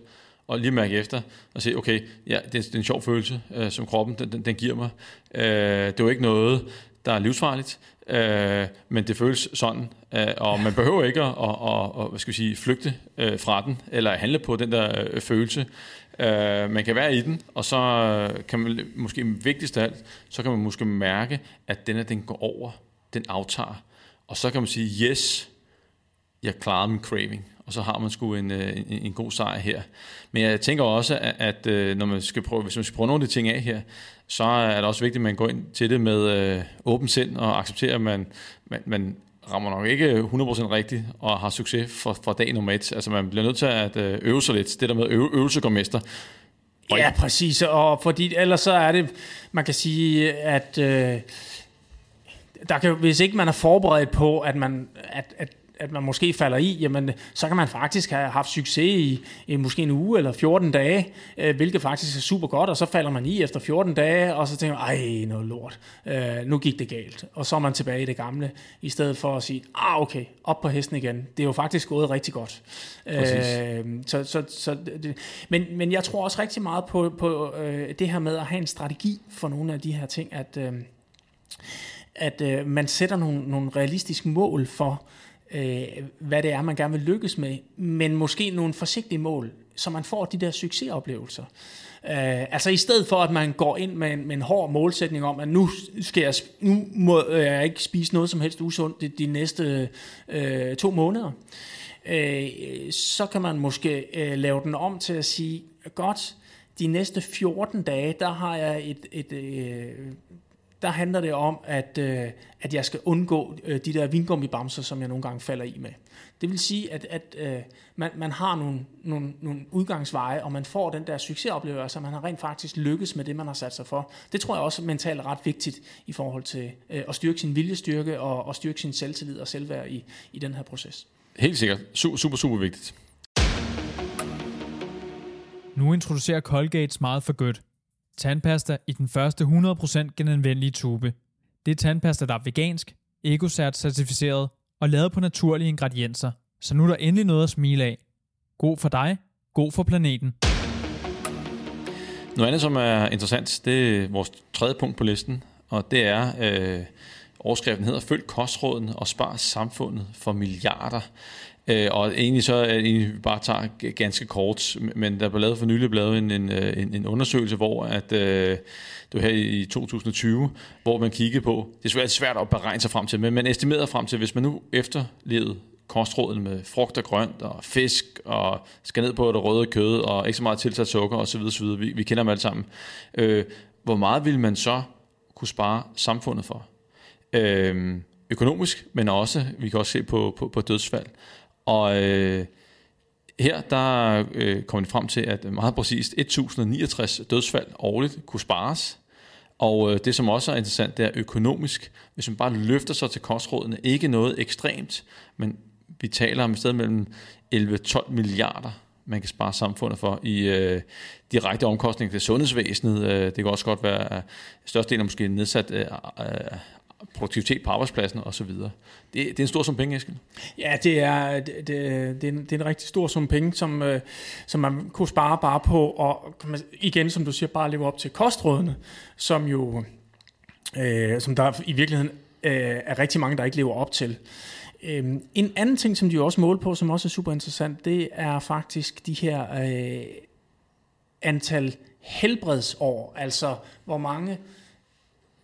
og lige mærke efter, og se, okay, ja, det, er, det er en sjov følelse, øh, som kroppen den, den, den giver mig. Øh, det er jo ikke noget, der er livsfarligt, øh, men det føles sådan, øh, og man behøver ikke at, at, at, at hvad skal vi sige, flygte øh, fra den, eller handle på den der øh, følelse. Øh, man kan være i den, og så øh, kan man måske vigtigst af alt, så kan man måske mærke, at den, den går over, den aftager, og så kan man sige, yes, jeg klarede min craving og så har man sgu en, øh, en, en god sejr her. Men jeg tænker også, at, at øh, når man skal prøve, hvis man skal prøve nogle af de ting af her, så er det også vigtigt, at man går ind til det med øh, åben sind og accepterer, at man, man, man rammer nok ikke 100% rigtigt og har succes fra, fra dag nummer et. Altså man bliver nødt til at øh, øve sig lidt. Det der med øve, øvelse går mester. Ja, præcis. Og fordi ellers så er det, man kan sige, at øh, der kan, hvis ikke man er forberedt på, at, man, at, at at man måske falder i, jamen, så kan man faktisk have haft succes i, i måske en uge eller 14 dage, øh, hvilket faktisk er super godt, og så falder man i efter 14 dage, og så tænker man, ej, noget lort, øh, nu gik det galt. Og så er man tilbage i det gamle, i stedet for at sige, ah, okay, op på hesten igen. Det er jo faktisk gået rigtig godt. Øh, så, så, så, det, men, men jeg tror også rigtig meget på, på øh, det her med at have en strategi for nogle af de her ting, at... Øh, at øh, man sætter nogle, nogle realistiske mål for, øh, Øh, hvad det er, man gerne vil lykkes med, men måske nogle forsigtige mål, så man får de der succesoplevelser. Øh, altså i stedet for, at man går ind med en, med en hård målsætning om, at nu, skal jeg, nu må øh, jeg ikke spise noget som helst usundt de, de næste øh, to måneder, øh, så kan man måske øh, lave den om til at sige, godt, de næste 14 dage, der har jeg et, et, et øh, der handler det om, at, øh, at jeg skal undgå øh, de der vingummibamser, som jeg nogle gange falder i med. Det vil sige, at, at øh, man, man har nogle, nogle, nogle udgangsveje, og man får den der succesoplevelse, at man har rent faktisk lykkes med det, man har sat sig for. Det tror jeg også mentalt er ret vigtigt i forhold til øh, at styrke sin viljestyrke og, og styrke sin selvtillid og selvværd i, i den her proces. Helt sikkert. Super, super, super vigtigt. Nu introducerer Colgate Smart for Good – Tandpasta i den første 100% genanvendelige tube. Det er tandpasta, der er vegansk, EcoCert certificeret og lavet på naturlige ingredienser. Så nu er der endelig noget at smile af. God for dig, god for planeten. Noget andet, som er interessant, det er vores tredje punkt på listen, og det er, øh, overskriften hedder Følg kostråden og spar samfundet for milliarder. Øh, og egentlig så er det bare tager ganske kort, men der blev lavet for nylig lavet en, en, øh, en, en undersøgelse, hvor at, øh, det var her i 2020, hvor man kiggede på, det er svært, svært at beregne sig frem til, men man estimerede frem til, hvis man nu efterlevede kostråden med frugt og grønt og fisk og skal ned på det røde kød og ikke så meget tilsat sukker osv. osv. Vi, vi kender dem alle sammen. Øh, hvor meget vil man så kunne spare samfundet for? Øh, økonomisk, men også, vi kan også se på, på, på dødsfald. Og øh, her der øh, kom vi frem til, at meget præcist 1069 dødsfald årligt kunne spares. Og øh, det, som også er interessant, det er økonomisk. Hvis man bare løfter sig til kostrådene, ikke noget ekstremt, men vi taler om et sted mellem 11-12 milliarder, man kan spare samfundet for i øh, direkte omkostninger til sundhedsvæsenet. Øh, det kan også godt være at størstedelen måske nedsat øh, produktivitet på arbejdspladsen osv. Det, det er en stor sum penge, Eskild. Ja, det er, det, det, det, er en, det er en rigtig stor sum penge, som, øh, som man kunne spare bare på, og igen, som du siger, bare leve op til kostrådene, som jo, øh, som der i virkeligheden øh, er rigtig mange, der ikke lever op til. Øh, en anden ting, som de jo også måler på, som også er super interessant, det er faktisk de her øh, antal helbredsår, altså hvor mange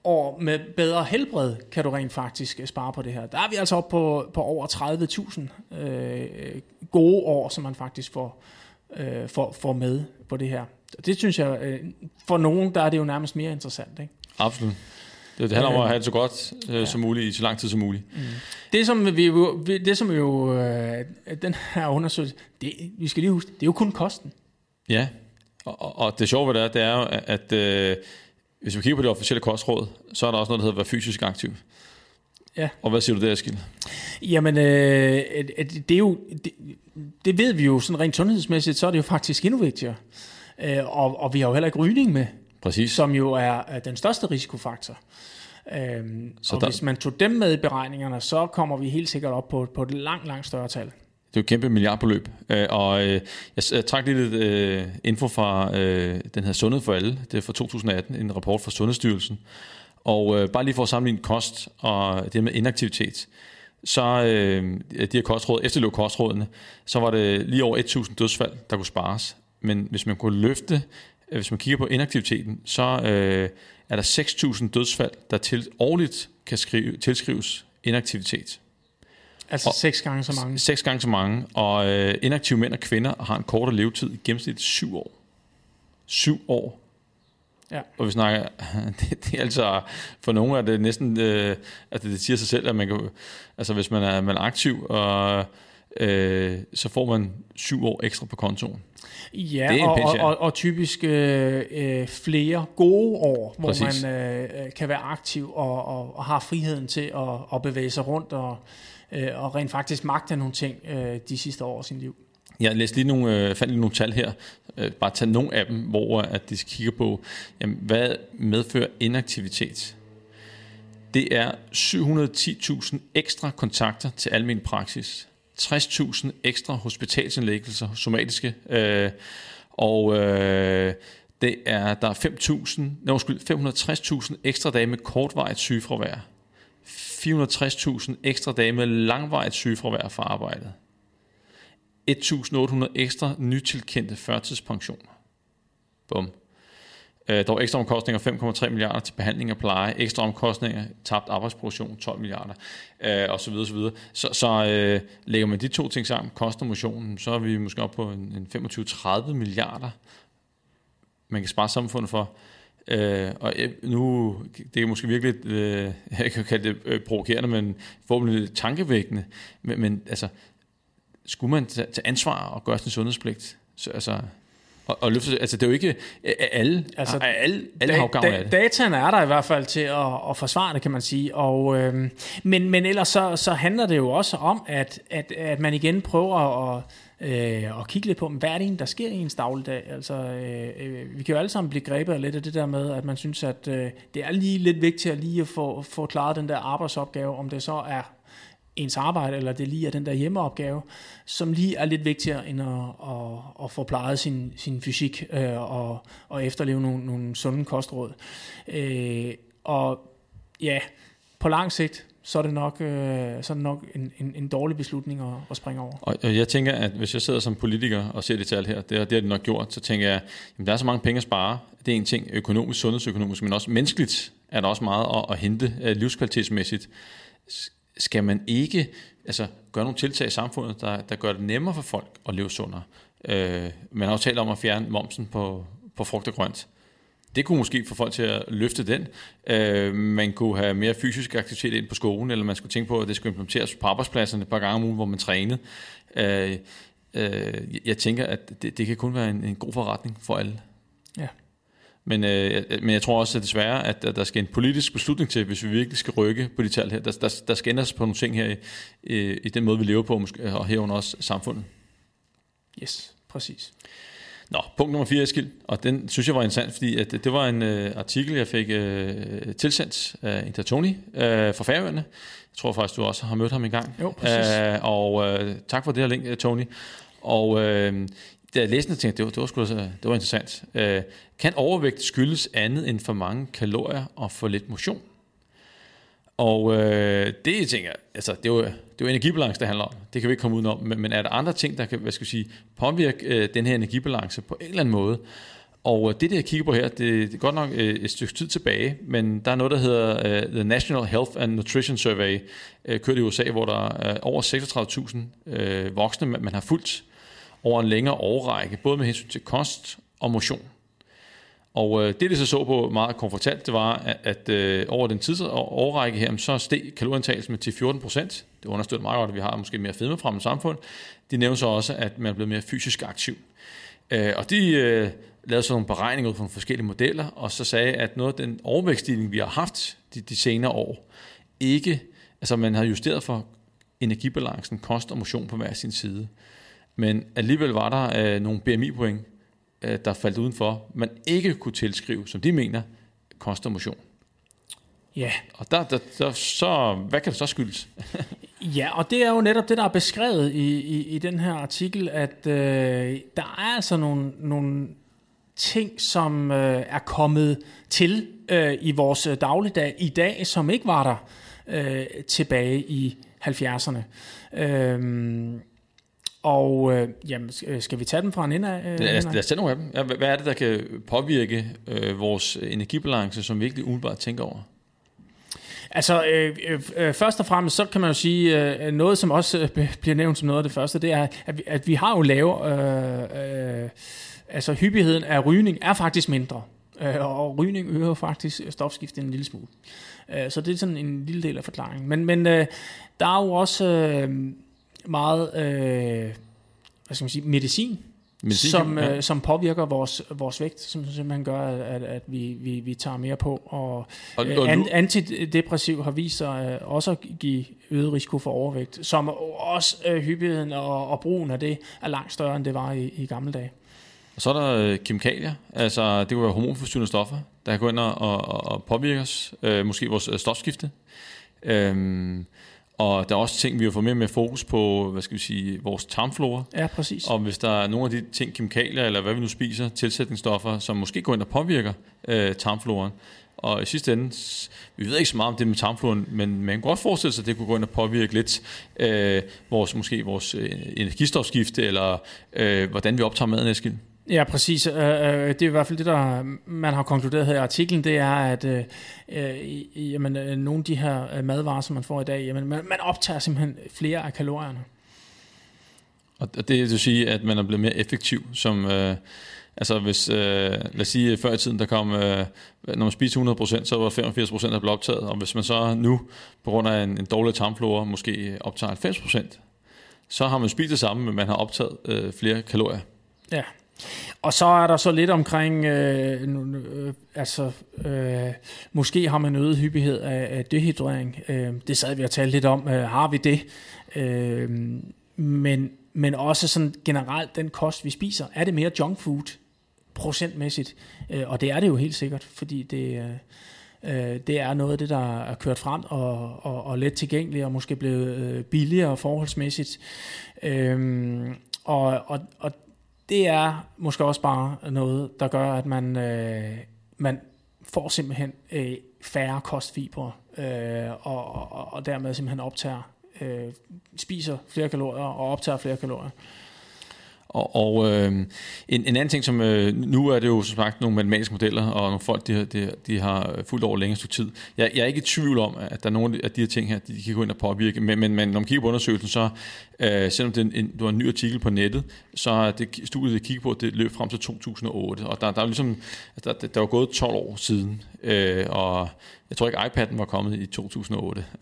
år med bedre helbred, kan du rent faktisk øh, spare på det her. Der er vi altså oppe på, på over 30.000 øh, gode år, som man faktisk får, øh, får, får med på det her. Det synes jeg, øh, for nogen, der er det jo nærmest mere interessant. Ikke? Absolut. Det, det handler om at have det så godt øh, ja. som muligt, i så lang tid som muligt. Mm. Det som vi jo, det som jo øh, den her undersøgelse, det, vi skal lige huske, det er jo kun kosten. Ja, og, og det sjove ved det er, det er jo, at øh, hvis vi kigger på det officielle kostråd, så er der også noget, der hedder at være fysisk aktiv. Ja. Og hvad siger du der, Eskild? Jamen, øh, det er jo, det, det ved vi jo sådan rent sundhedsmæssigt, så er det jo faktisk endnu vigtigere. Øh, og, og vi har jo heller ikke rygning med, Præcis. som jo er, er den største risikofaktor. Øh, så og der... hvis man tog dem med i beregningerne, så kommer vi helt sikkert op på, på et langt, langt større tal. Det er jo et kæmpe milliardbeløb. Øh, og øh, jeg trak lige lidt øh, info fra øh, den her Sundhed for alle. Det er fra 2018, en rapport fra Sundhedsstyrelsen. Og øh, bare lige for at sammenligne kost og det med inaktivitet, så øh, de her kostråd, efterløb kostrådene, så var det lige over 1.000 dødsfald, der kunne spares. Men hvis man kunne løfte, øh, hvis man kigger på inaktiviteten, så øh, er der 6.000 dødsfald, der til, årligt kan skrive, tilskrives inaktivitet. Altså og, seks gange så mange? Seks gange så mange, og øh, inaktive mænd og kvinder har en kortere levetid i gennemsnit syv år. Syv år. Ja. Og vi snakker, det, det er altså, for nogle er det næsten, øh, altså det siger sig selv, at man kan, altså hvis man er, man er aktiv, og, øh, så får man syv år ekstra på kontoen. Ja, det er og, og, og, og typisk øh, øh, flere gode år, hvor Præcis. man øh, øh, kan være aktiv og, og, og har friheden til at, at bevæge sig rundt og, øh, og rent faktisk magte nogle ting øh, de sidste år af sin liv. Jeg læste lige nogle, øh, fandt lige nogle tal her. Øh, bare tage nogle af dem, hvor at de kigger på, jamen, hvad medfører inaktivitet? Det er 710.000 ekstra kontakter til almen praksis. 60.000 ekstra hospitalsindlæggelser, somatiske, øh, og øh, det er, der er 5.000, nej, 560.000 ekstra dage med kortvarigt sygefravær. 460.000 ekstra dage med langvarigt sygefravær fra arbejdet. 1.800 ekstra nytilkendte førtidspensioner. Bum. Øh, der var ekstra omkostninger 5,3 milliarder til behandling og pleje, ekstra omkostninger, tabt arbejdsproduktion 12 milliarder, øh, og så videre, så videre. Så, så øh, lægger man de to ting sammen, kost og motionen, så er vi måske op på en, en 25-30 milliarder, man kan spare samfundet for. Øh, og øh, nu, det er måske virkelig, øh, jeg kan kalde det øh, provokerende, men forhåbentlig tankevækkende, men, men altså, skulle man tage ansvar og gøre sin sundhedspligt? Så, altså, og, og løfte, altså det er jo ikke alle, altså, alle, alle da, har gavn af det. Dataen er der i hvert fald til at, at forsvare det, kan man sige. Og, øh, men, men ellers så, så handler det jo også om, at, at, at man igen prøver at, øh, at kigge lidt på, hvad er det egentlig, der sker i ens dagligdag? Altså, øh, øh, vi kan jo alle sammen blive grebet af lidt af det der med, at man synes, at øh, det er lige lidt vigtigt at lige at få, få klaret den der arbejdsopgave, om det så er ens arbejde, eller det lige er den der hjemmeopgave, som lige er lidt vigtigere end at, at, at få plejet sin, sin fysik øh, og, og efterleve nogle, nogle sunde kostråd. Øh, og ja, på lang sigt, så er det nok, øh, så er det nok en, en, en dårlig beslutning at, at springe over. Og, og jeg tænker, at hvis jeg sidder som politiker og ser det tal her, det, det har det nok gjort, så tænker jeg, at der er så mange penge at spare. Det er en ting økonomisk, sundhedsøkonomisk, men også menneskeligt er der også meget at, at hente øh, livskvalitetsmæssigt skal man ikke altså, gøre nogle tiltag i samfundet, der, der gør det nemmere for folk at leve sundere. Øh, man har jo talt om at fjerne momsen på, på frugt og grønt. Det kunne måske få folk til at løfte den. Øh, man kunne have mere fysisk aktivitet ind på skolen, eller man skulle tænke på, at det skulle implementeres på arbejdspladserne et par gange om ugen, hvor man trænede. Øh, øh, jeg tænker, at det, det kan kun være en, en god forretning for alle. Ja. Men, øh, men jeg tror også at desværre, at, der skal en politisk beslutning til, hvis vi virkelig skal rykke på de tal her. Der, der, der skal ændres på nogle ting her i, i, i den måde, vi lever på, måske, og herunder også samfundet. Yes, præcis. Nå, punkt nummer 4, Eskild, og den synes jeg var interessant, fordi at det var en uh, artikel, jeg fik uh, tilsendt af Intertoni uh, fra Færøerne. Jeg tror faktisk, du også har mødt ham en gang. Jo, præcis. Uh, og uh, tak for det her link, Tony. Og uh, da jeg læste det, tænkte jeg, det var, det var, sgu, det var interessant. Øh, kan overvægt skyldes andet end for mange kalorier og for lidt motion? Og øh, det, jeg tænker, altså, det er, jo, det er jo energibalance, det handler om. Det kan vi ikke komme udenom. Men, men er der andre ting, der kan hvad skal jeg sige, påvirke øh, den her energibalance på en eller anden måde? Og øh, det, det jeg kigger på her, det, det er godt nok øh, et stykke tid tilbage, men der er noget, der hedder øh, The National Health and Nutrition Survey, øh, kørt i USA, hvor der er øh, over 36.000 øh, voksne, man, man har fulgt over en længere årrække, både med hensyn til kost og motion. Og øh, det, det så så på meget komfortabelt, det var, at, at øh, over den tids årrække her, så steg kalorientalelsen med til 14 procent. Det understøtter meget godt, at vi har måske mere fedme frem i samfundet. De nævner så også, at man er blevet mere fysisk aktiv. Øh, og de øh, lavede så nogle beregninger ud fra nogle forskellige modeller, og så sagde, at noget af den overvækststigning, vi har haft de, de senere år, ikke, altså man har justeret for energibalancen, kost og motion på hver sin side. Men alligevel var der øh, nogle BMI-point, øh, der faldt udenfor, man ikke kunne tilskrive, som de mener, kost og motion. Ja. Og der, der, der, så, hvad kan det så skyldes? ja, og det er jo netop det, der er beskrevet i, i, i den her artikel, at øh, der er altså nogle, nogle ting, som øh, er kommet til øh, i vores dagligdag i dag, som ikke var der øh, tilbage i 70'erne. Øhm, og øh, jamen, skal vi tage dem fra en ende af? Øh, lad, os, lad os tage nogle af dem. Ja, hvad er det, der kan påvirke øh, vores energibalance, som vi virkelig umiddelbart tænker over? Altså, øh, øh, først og fremmest, så kan man jo sige, øh, noget som også øh, bliver nævnt som noget af det første, det er, at vi, at vi har jo lave, øh, øh, altså hyppigheden af rygning er faktisk mindre, øh, og rygning øger faktisk stofskiftet en lille smule. Øh, så det er sådan en lille del af forklaringen. Men, men øh, der er jo også øh, meget, øh, hvad skal man sige, medicin, Medicin, som, ja. øh, som påvirker vores, vores vægt, som simpelthen gør, at, at vi, vi, vi tager mere på. Og, og, og an, antidepressiv har vist sig øh, også at give øget risiko for overvægt, som også øh, hyppigheden og, og brugen af det er langt større, end det var i, i gamle dage. Og så er der øh, kemikalier, altså det kan være hormonforstyrrende stoffer, der kan gå ind og, og, og påvirke os, øh, måske vores øh, stofskifte. Øhm, og der er også ting, vi har fået mere med fokus på, hvad skal vi sige, vores tarmflora. Ja, præcis. Og hvis der er nogle af de ting, kemikalier, eller hvad vi nu spiser, tilsætningsstoffer, som måske går ind og påvirker øh, tarmfloren. Og i sidste ende, vi ved ikke så meget om det med tarmfloren, men man kan godt forestille sig, at det kunne gå ind og påvirke lidt øh, vores, måske vores øh, energistofskifte, eller øh, hvordan vi optager maden, Eskild. Ja, præcis. Øh, øh, det er i hvert fald det, der man har konkluderet her i artiklen, det er, at øh, jamen, nogle af de her madvarer, som man får i dag, jamen, man, man optager simpelthen flere af kalorierne. Og det vil sige, at man er blevet mere effektiv som... Øh, altså hvis, øh, lad os sige, før i tiden, der kom, øh, når man spiste 100%, så var 85% af blevet optaget, og hvis man så nu, på grund af en, en dårlig tarmflora, måske optager 90%, så har man spist det samme, men man har optaget øh, flere kalorier. Ja, og så er der så lidt omkring, øh, øh, altså øh, måske har man øget hyppighed af, af dehydrering. Øh, det sad vi og talte lidt om, øh, har vi det? Øh, men, men også sådan generelt den kost, vi spiser. Er det mere junk food procentmæssigt? Øh, og det er det jo helt sikkert, fordi det... Øh, øh det er noget af det, der er kørt frem og, og, og let tilgængeligt og måske blevet øh, billigere forholdsmæssigt. Øhm, og, og, og det er måske også bare noget, der gør, at man, øh, man får simpelthen øh, færre kostfibre, øh, og, og, og dermed simpelthen optager, øh, spiser flere kalorier og optager flere kalorier. Og, og øh, en, en anden ting, som øh, nu er det jo som sagt nogle matematiske modeller, og nogle folk, de, de, de har fuldt over længere tid. Jeg, jeg er ikke i tvivl om, at der er nogle af de her ting her, de kan gå ind og påvirke, men, men, men når man kigger på undersøgelsen, så øh, selvom det er en, du har en ny artikel på nettet, så er det studiet, det kigger på, det løb frem til 2008, og der, der er ligesom, der, der, var gået 12 år siden, øh, og jeg tror ikke iPad'en var kommet i 2008.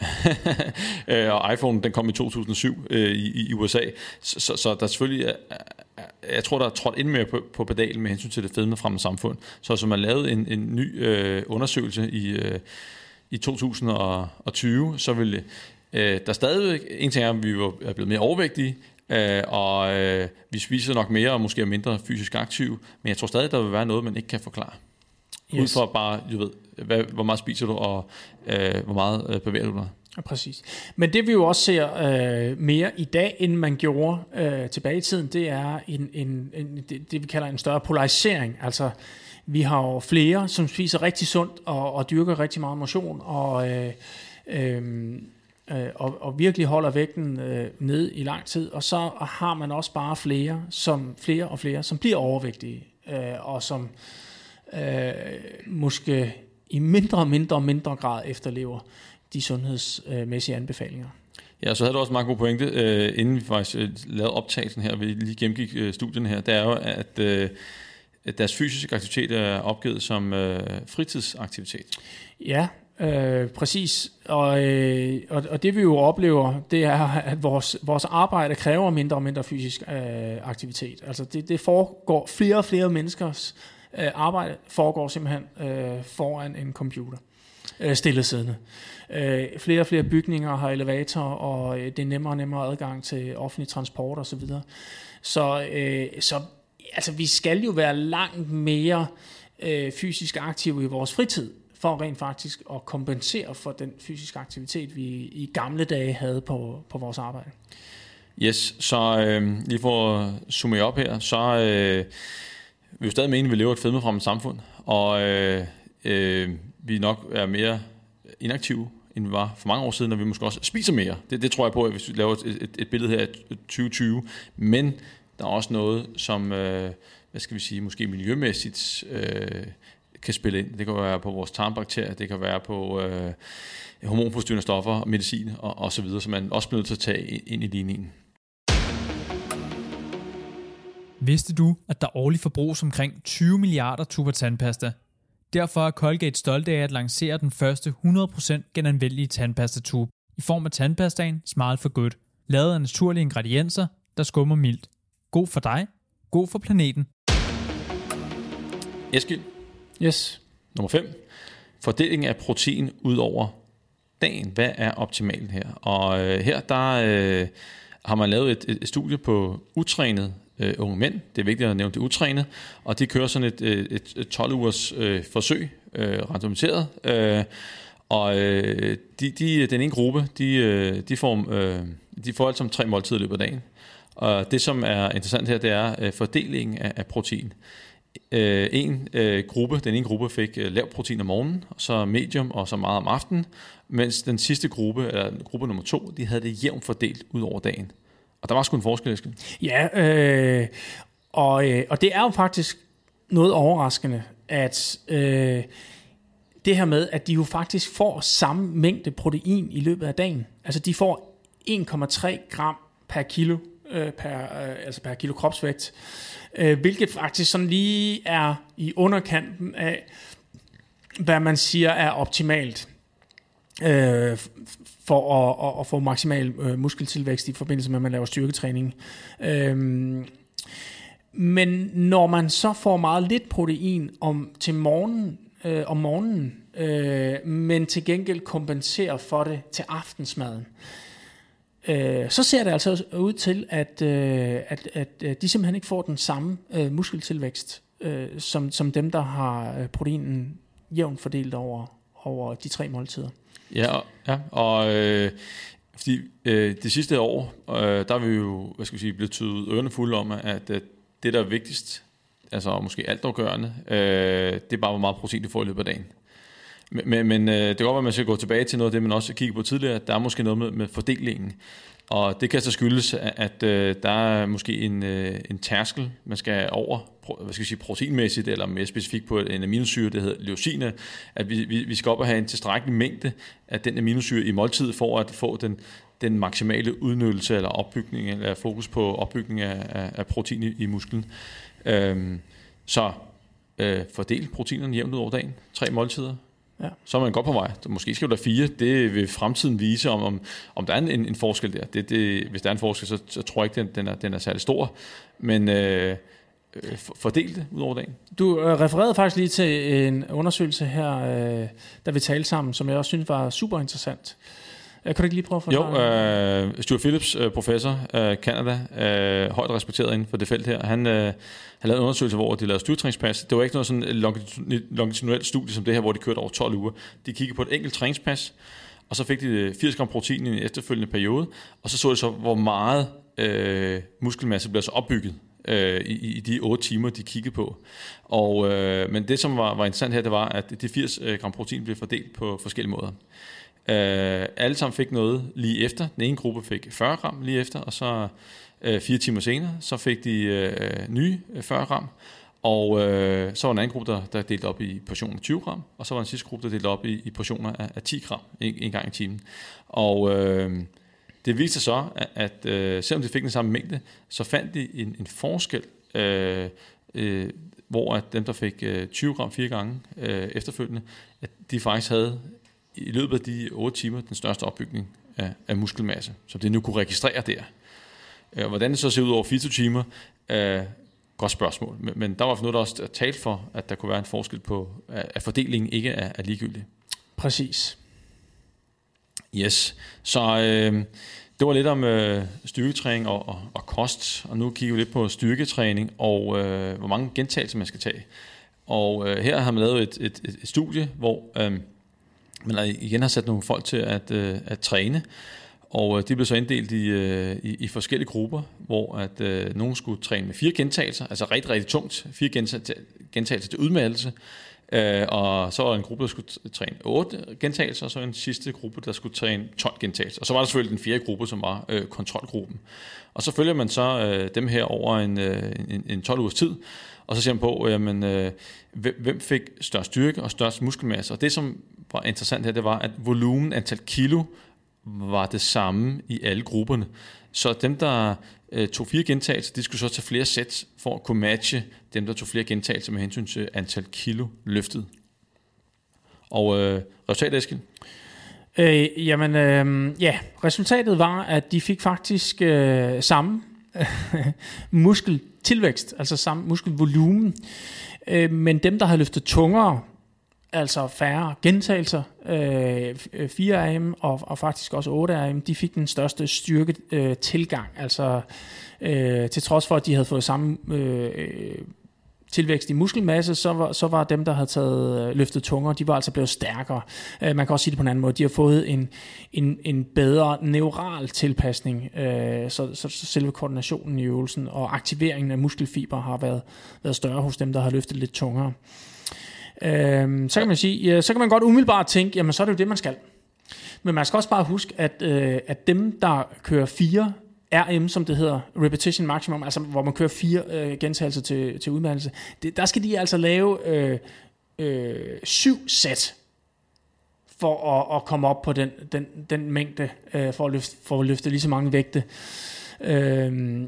Øh, og iPhone den kom i 2007 øh, i, i USA. Så, så, så der selvfølgelig er, jeg tror, der er trådt ind mere på, på pedalen med hensyn til det fedme fremme samfund. Så som man lavede en, en ny øh, undersøgelse i, øh, i 2020, så vil øh, der stadig en ting er, at vi er blevet mere overvægtige, øh, og øh, vi spiser nok mere og måske er mindre fysisk aktive, men jeg tror stadig, der vil være noget, man ikke kan forklare. Yes. Ud fra bare, du ved, hvad, hvor meget spiser du, og øh, hvor meget øh, bevæger du dig. Ja, præcis. Men det vi jo også ser øh, mere i dag, end man gjorde øh, tilbage i tiden, det er en, en, en, det, det, vi kalder en større polarisering. Altså, vi har jo flere, som spiser rigtig sundt og, og dyrker rigtig meget motion, og, øh, øh, øh, og, og virkelig holder vægten øh, ned i lang tid. Og så har man også bare flere, som flere og flere, som bliver overvægtige, øh, og som øh, måske i mindre og mindre og mindre grad efterlever de sundhedsmæssige anbefalinger. Ja, så havde du også en meget god pointe, øh, inden vi faktisk øh, lavede optagelsen her, vi lige gennemgik øh, studien her, det er jo, at, øh, deres fysiske aktivitet er opgivet som øh, fritidsaktivitet. Ja, øh, præcis. Og, øh, og, og det vi jo oplever, det er, at vores, vores arbejde kræver mindre og mindre fysisk øh, aktivitet. Altså det, det foregår flere og flere menneskers øh, arbejde foregår simpelthen øh, foran en computer, øh, stillesiddende. Øh, flere og flere bygninger har elevator, og øh, det er nemmere og nemmere adgang til offentlig transport osv. Så, så, øh, så altså, vi skal jo være langt mere øh, fysisk aktive i vores fritid, for rent faktisk at kompensere for den fysiske aktivitet, vi i gamle dage havde på, på vores arbejde. Yes, så øh, lige for at summe op her, så øh, vi jo stadig mene, at vi lever et fedmefremmet samfund, og øh, øh, vi nok er mere inaktive, end vi var for mange år siden, og vi måske også spiser mere. Det, det tror jeg på, at hvis vi laver et, et, et billede her af 2020. Men der er også noget, som, øh, hvad skal vi sige, måske miljømæssigt øh, kan spille ind. Det kan være på vores tarmbakterier, det kan være på øh, hormonforstyrrende stoffer, medicin og, og så videre, som man også bliver nødt til at tage ind i ligningen. Vidste du, at der årligt forbruges omkring 20 milliarder tuber tandpasta? Derfor er Colgate stolte af at lancere den første 100% genanvendelige tandpastatube i form af tandpastaen Smile for Good, lavet af naturlige ingredienser, der skummer mildt. God for dig, god for planeten. Eskild, Yes. nummer 5. Fordeling af protein ud over dagen. Hvad er optimalt her? Og øh, her der øh, har man lavet et, et studie på utrænet øh, unge mænd. Det er vigtigt at nævne det utrænet. Og de kører sådan et, øh, et, et 12 ugers øh, forsøg, øh, randomiseret. Øh, og øh, de, de, den ene gruppe, de, øh, de, får, øh, de får alt som tre måltider i løbet af dagen. Og det, som er interessant her, det er øh, fordelingen af, af protein. Øh, en øh, gruppe, den ene gruppe fik øh, lav protein om morgenen, og så medium og så meget om aftenen, mens den sidste gruppe, eller gruppe nummer to, de havde det jævnt fordelt ud over dagen. Og der var sgu en forskel, Eske. Ja, øh, og, øh, og det er jo faktisk noget overraskende, at øh, det her med, at de jo faktisk får samme mængde protein i løbet af dagen. Altså de får 1,3 gram per kilo, øh, per, øh, altså per kilo kropsvægt, øh, hvilket faktisk sådan lige er i underkanten af, hvad man siger er optimalt øh, for at, at, at få maksimal øh, muskeltilvækst i forbindelse med, at man laver styrketræning. Øh, men når man så får meget lidt protein om til morgenen, øh, om morgenen, øh, men til gengæld kompenserer for det til aftensmaden, øh, så ser det altså ud til, at, øh, at, at, øh, de simpelthen ikke får den samme øh, muskeltilvækst, øh, som, som dem, der har øh, proteinen jævnt fordelt over, over de tre måltider. Ja, og, ja, og øh, fordi øh, det sidste år, øh, der er vi jo, hvad skal vi sige, blevet tydet ørerne fulde om, at, at det, der er vigtigst, altså måske altafgørende, øh, det er bare, hvor meget protein du får i løbet af dagen. Men, men, men øh, det kan godt være, at man skal gå tilbage til noget af det, man også kiggede på tidligere, at der er måske noget med, med fordelingen. Og det kan så skyldes, at, at øh, der er måske en, øh, en tærskel, man skal over, hvad skal jeg sige, proteinmæssigt, eller mere specifikt på en aminosyre, det hedder leucine, at vi, vi, vi skal op og have en tilstrækkelig mængde af den aminosyre i måltid, for at få den, den maksimale udnyttelse eller opbygning, eller fokus på opbygning af, af, af protein i, i musklen. Øhm, så øh, fordel proteinerne jævnt ud over dagen. Tre måltider. Ja. Så er man godt på vej. Måske skal der fire. Det vil fremtiden vise, om, om, om der er en, en forskel der. Det, det, hvis der er en forskel, så, så tror jeg ikke, den, den, er, den er særlig stor. Men øh, øh, fordel det ud over dagen. Du øh, refererede faktisk lige til en undersøgelse her, øh, da vi talte sammen, som jeg også synes var super interessant. Øh, kan du ikke lige prøve at Jo, forklare? øh, Stuart Phillips, øh, professor af Canada, øh, højt respekteret inden for det felt her, han, øh, han lavede en undersøgelse, hvor de lavede styrtræningspas. Det var ikke noget sådan longitu- longitudinelt studie som det her, hvor de kørte over 12 uger. De kiggede på et enkelt træningspas, og så fik de 80 gram protein i en efterfølgende periode, og så så de så, hvor meget øh, muskelmasse blev så opbygget øh, i, i de 8 timer, de kiggede på. Og, øh, men det, som var, var interessant her, det var, at de 80 øh, gram protein blev fordelt på forskellige måder. Øh, alle sammen fik noget lige efter. Den ene gruppe fik 40 gram lige efter, og så øh, fire timer senere, så fik de øh, nye øh, 40 gram. Og øh, så var en anden gruppe, der, der delte op i portioner 20 gram, og så var en sidste gruppe, der delte op i, i portioner af, af 10 gram en, en gang i timen. Og øh, det viste sig så, at, at øh, selvom de fik den samme mængde, så fandt de en, en forskel, øh, øh, hvor at dem, der fik øh, 20 gram fire gange øh, efterfølgende, at de faktisk havde i løbet af de 8 timer den største opbygning af, af muskelmasse, som det nu kunne registrere der. Øh, hvordan det så ser ud over 24 timer, øh, godt spørgsmål. Men, men der var noget, der også talt for, at der kunne være en forskel på, at fordelingen ikke er, er ligegyldig. Præcis. Yes. Så øh, det var lidt om øh, styrketræning og, og, og kost, og nu kigger vi lidt på styrketræning og øh, hvor mange gentagelser man skal tage. Og øh, her har man lavet et, et, et studie, hvor øh, man igen har sat nogle folk til at, øh, at træne, Og øh, de blev så inddelt i, øh, i, i forskellige grupper, hvor at øh, nogen skulle træne med fire gentagelser, altså rigtig, rigtig tungt, fire gentagelser til udmattelse, øh, og så var der en gruppe, der skulle træne otte gentagelser, og så en sidste gruppe, der skulle træne 12 gentagelser. Og så var der selvfølgelig den fjerde gruppe, som var øh, kontrolgruppen. Og så følger man så øh, dem her over en, øh, en, en 12 ugers tid, og så ser man på, jamen, øh, hvem fik størst styrke og størst muskelmasse. Og det, som var interessant her, det var, at volumen, antal kilo, var det samme i alle grupperne. Så dem, der øh, tog fire gentagelser, de skulle så tage flere sæt for at kunne matche dem, der tog flere gentagelser med hensyn til antal kilo løftet. Og øh, resultatet, Eskild? Øh, jamen, øh, ja, resultatet var, at de fik faktisk øh, samme muskeltilvækst, altså samme muskelvolumen. Øh, men dem, der havde løftet tungere, altså færre gentagelser, øh, 4 AM og, og faktisk også 8 AM, de fik den største styrke øh, tilgang, altså øh, til trods for, at de havde fået samme øh, tilvækst i muskelmasse, så var, så var dem, der havde taget øh, løftet tungere, de var altså blevet stærkere. Øh, man kan også sige det på en anden måde. De har fået en, en, en bedre neural tilpasning, øh, så, så, så selve koordinationen i øvelsen og aktiveringen af muskelfiber har været, været større hos dem, der har løftet lidt tungere. Øh, Øhm, så kan man sige, ja, så kan man godt umiddelbart tænke, jamen så er det jo det, man skal. Men man skal også bare huske, at, øh, at dem, der kører fire RM, som det hedder, repetition maximum, altså hvor man kører fire øh, gentagelser til, til udmattelse, det, der skal de altså lave øh, øh, syv sæt for at, at komme op på den, den, den mængde, øh, for, at løfte, for at løfte lige så mange vægte. Øh,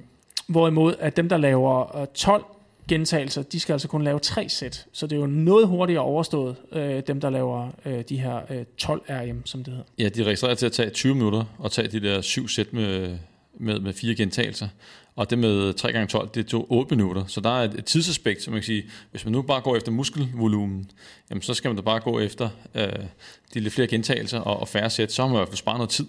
hvorimod at dem, der laver øh, 12 gentagelser, de skal altså kun lave tre sæt. Så det er jo noget hurtigere overstået, øh, dem der laver øh, de her øh, 12 RM, som det hedder. Ja, de registrerer til at tage 20 minutter og tage de der syv sæt med, med, med fire gentagelser. Og det med 3x12, det tog 8 minutter. Så der er et, et tidsaspekt, som man kan sige, hvis man nu bare går efter muskelvolumen, jamen så skal man da bare gå efter øh, de lidt flere gentagelser og, og færre sæt, så har man i hvert fald sparet noget tid.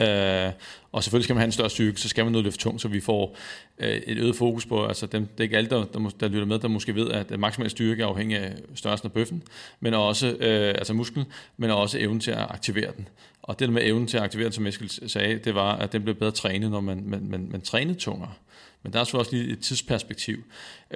Øh, og selvfølgelig skal man have en større styrke, så skal man noget løfte tungt, så vi får øh, et øget fokus på, altså dem, det er ikke alle, der, der, der lytter med, der måske ved, at maksimal styrke er afhængig af størrelsen af bøffen, men også, øh, altså musklen, men også evnen til at aktivere den. Og det med evnen til at aktivere den, som Eskild sagde, det var, at den blev bedre trænet, når man, man, man, man trænede tungere. Men der er selvfølgelig også lige et tidsperspektiv.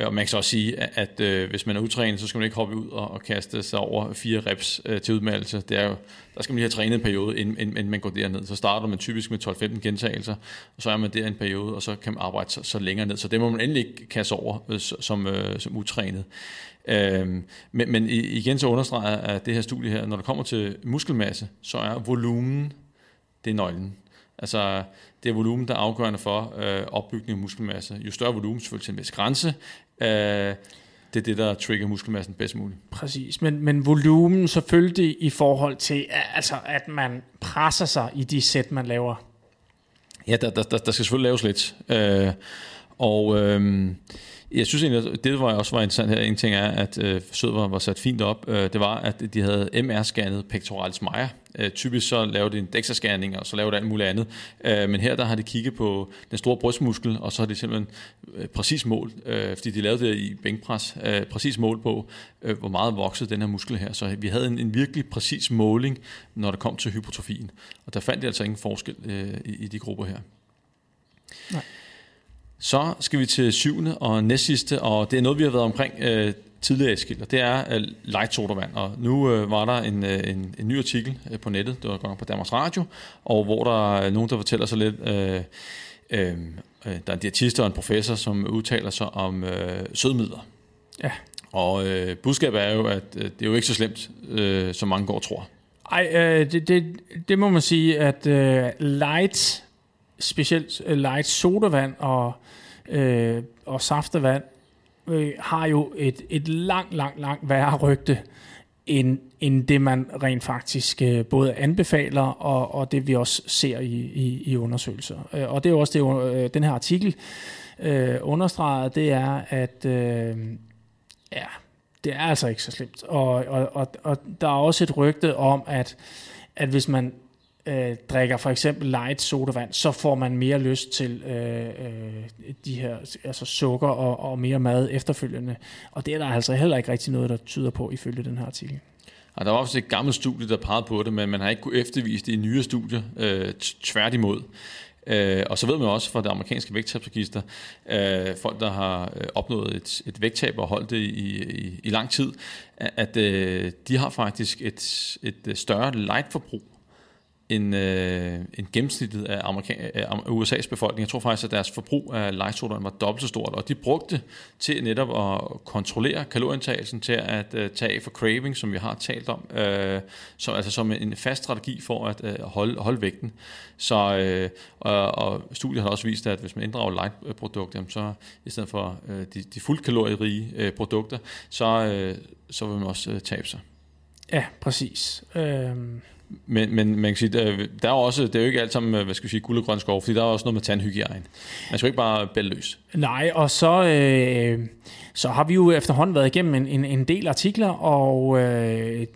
Og man kan så også sige, at, at øh, hvis man er utrænet, så skal man ikke hoppe ud og, og kaste sig over fire reps øh, til udmeldelse. Det er jo, der skal man lige have trænet en periode, inden, inden, inden man går derned. Så starter man typisk med 12-15 gentagelser, og så er man der en periode, og så kan man arbejde så, så længere ned. Så det må man endelig ikke kaste over øh, som, øh, som utrænet. Øhm, men, men igen så understreger at det her studie her, når det kommer til muskelmasse, så er volumen, det er nøglen. Altså, det er volumen, der er afgørende for øh, opbygning af muskelmasse. Jo større volumen, selvfølgelig til en vis grænse, øh, det er det, der trigger muskelmassen bedst muligt. Præcis, men, men volumen selvfølgelig i forhold til, altså, at man presser sig i de sæt, man laver. Ja, der, der, der, skal selvfølgelig laves lidt. Øh, og øh, jeg synes egentlig, at det var også var interessant her, en ting er, at øh, forsøget var, var sat fint op, øh, det var, at de havde MR-scannet pectoralis major. Øh, typisk så laver de en DEXA-scanning, og så laver de alt muligt andet. Øh, men her der har de kigget på den store brystmuskel, og så har de simpelthen øh, præcis mål, øh, fordi de lavede det i bænkpres, øh, præcis mål på, øh, hvor meget voksede den her muskel her. Så vi havde en, en virkelig præcis måling, når det kom til hypotrofien. Og der fandt de altså ingen forskel øh, i, i de grupper her. Nej. Så skal vi til syvende og næstsidste, og det er noget, vi har været omkring øh, tidligere, Eskild, og det er øh, light sodavand. Og nu øh, var der en, øh, en, en ny artikel øh, på nettet, det var godt på Danmarks Radio, og hvor der er nogen, der fortæller sig lidt... Øh, øh, øh, der er en diætist og en professor, som udtaler sig om øh, sødmidler. Ja. Og øh, budskabet er jo, at øh, det er jo ikke så slemt, øh, som mange går tror. Ej, øh, det, det, det må man sige, at øh, light, specielt øh, light sodavand og øh, og saftevand øh, har jo et, et langt, langt, langt værre rygte, end, end det man rent faktisk øh, både anbefaler, og, og det vi også ser i, i, i undersøgelser. Øh, og det er jo også det, øh, den her artikel øh, understreger, det er, at øh, ja, det er altså ikke så slemt. Og, og, og, og der er også et rygte om, at, at hvis man øh, drikker for eksempel light sodavand, så får man mere lyst til øh, øh, de her altså sukker og, og mere mad efterfølgende. Og det er der altså heller ikke rigtig noget, der tyder på ifølge den her artikel. Og der var også et gammelt studie, der pegede på det, men man har ikke kunne eftervise det i nye studier, øh, tværtimod. Øh, og så ved man også fra det amerikanske vægttabsregister, øh, folk der har øh, opnået et, et vægttab og holdt det i, i, i lang tid, at øh, de har faktisk et, et større lightforbrug end, øh, end gennemsnittet af, Amerika- af USA's befolkning. Jeg tror faktisk, at deres forbrug af lightsodaen var dobbelt så stort, og de brugte til netop at kontrollere kalorieindtagelsen, til at øh, tage for craving, som vi har talt om, øh, så, altså som en fast strategi for at øh, holde, holde vægten. Så, øh, og, og studiet har også vist, at hvis man inddrager light-produkter, så i stedet for øh, de, de fuldt kalorierige øh, produkter, så, øh, så vil man også øh, tabe sig. Ja, præcis. Øh... Men, men man kan sige, der, der er også, det er jo ikke alt sammen, hvad skal vi sige, guld og grøn skov, fordi der er også noget med tandhygiejne. Man skal ikke bare bælge løs. Nej, og så, øh, så har vi jo efterhånden været igennem en, en, en del artikler, og øh,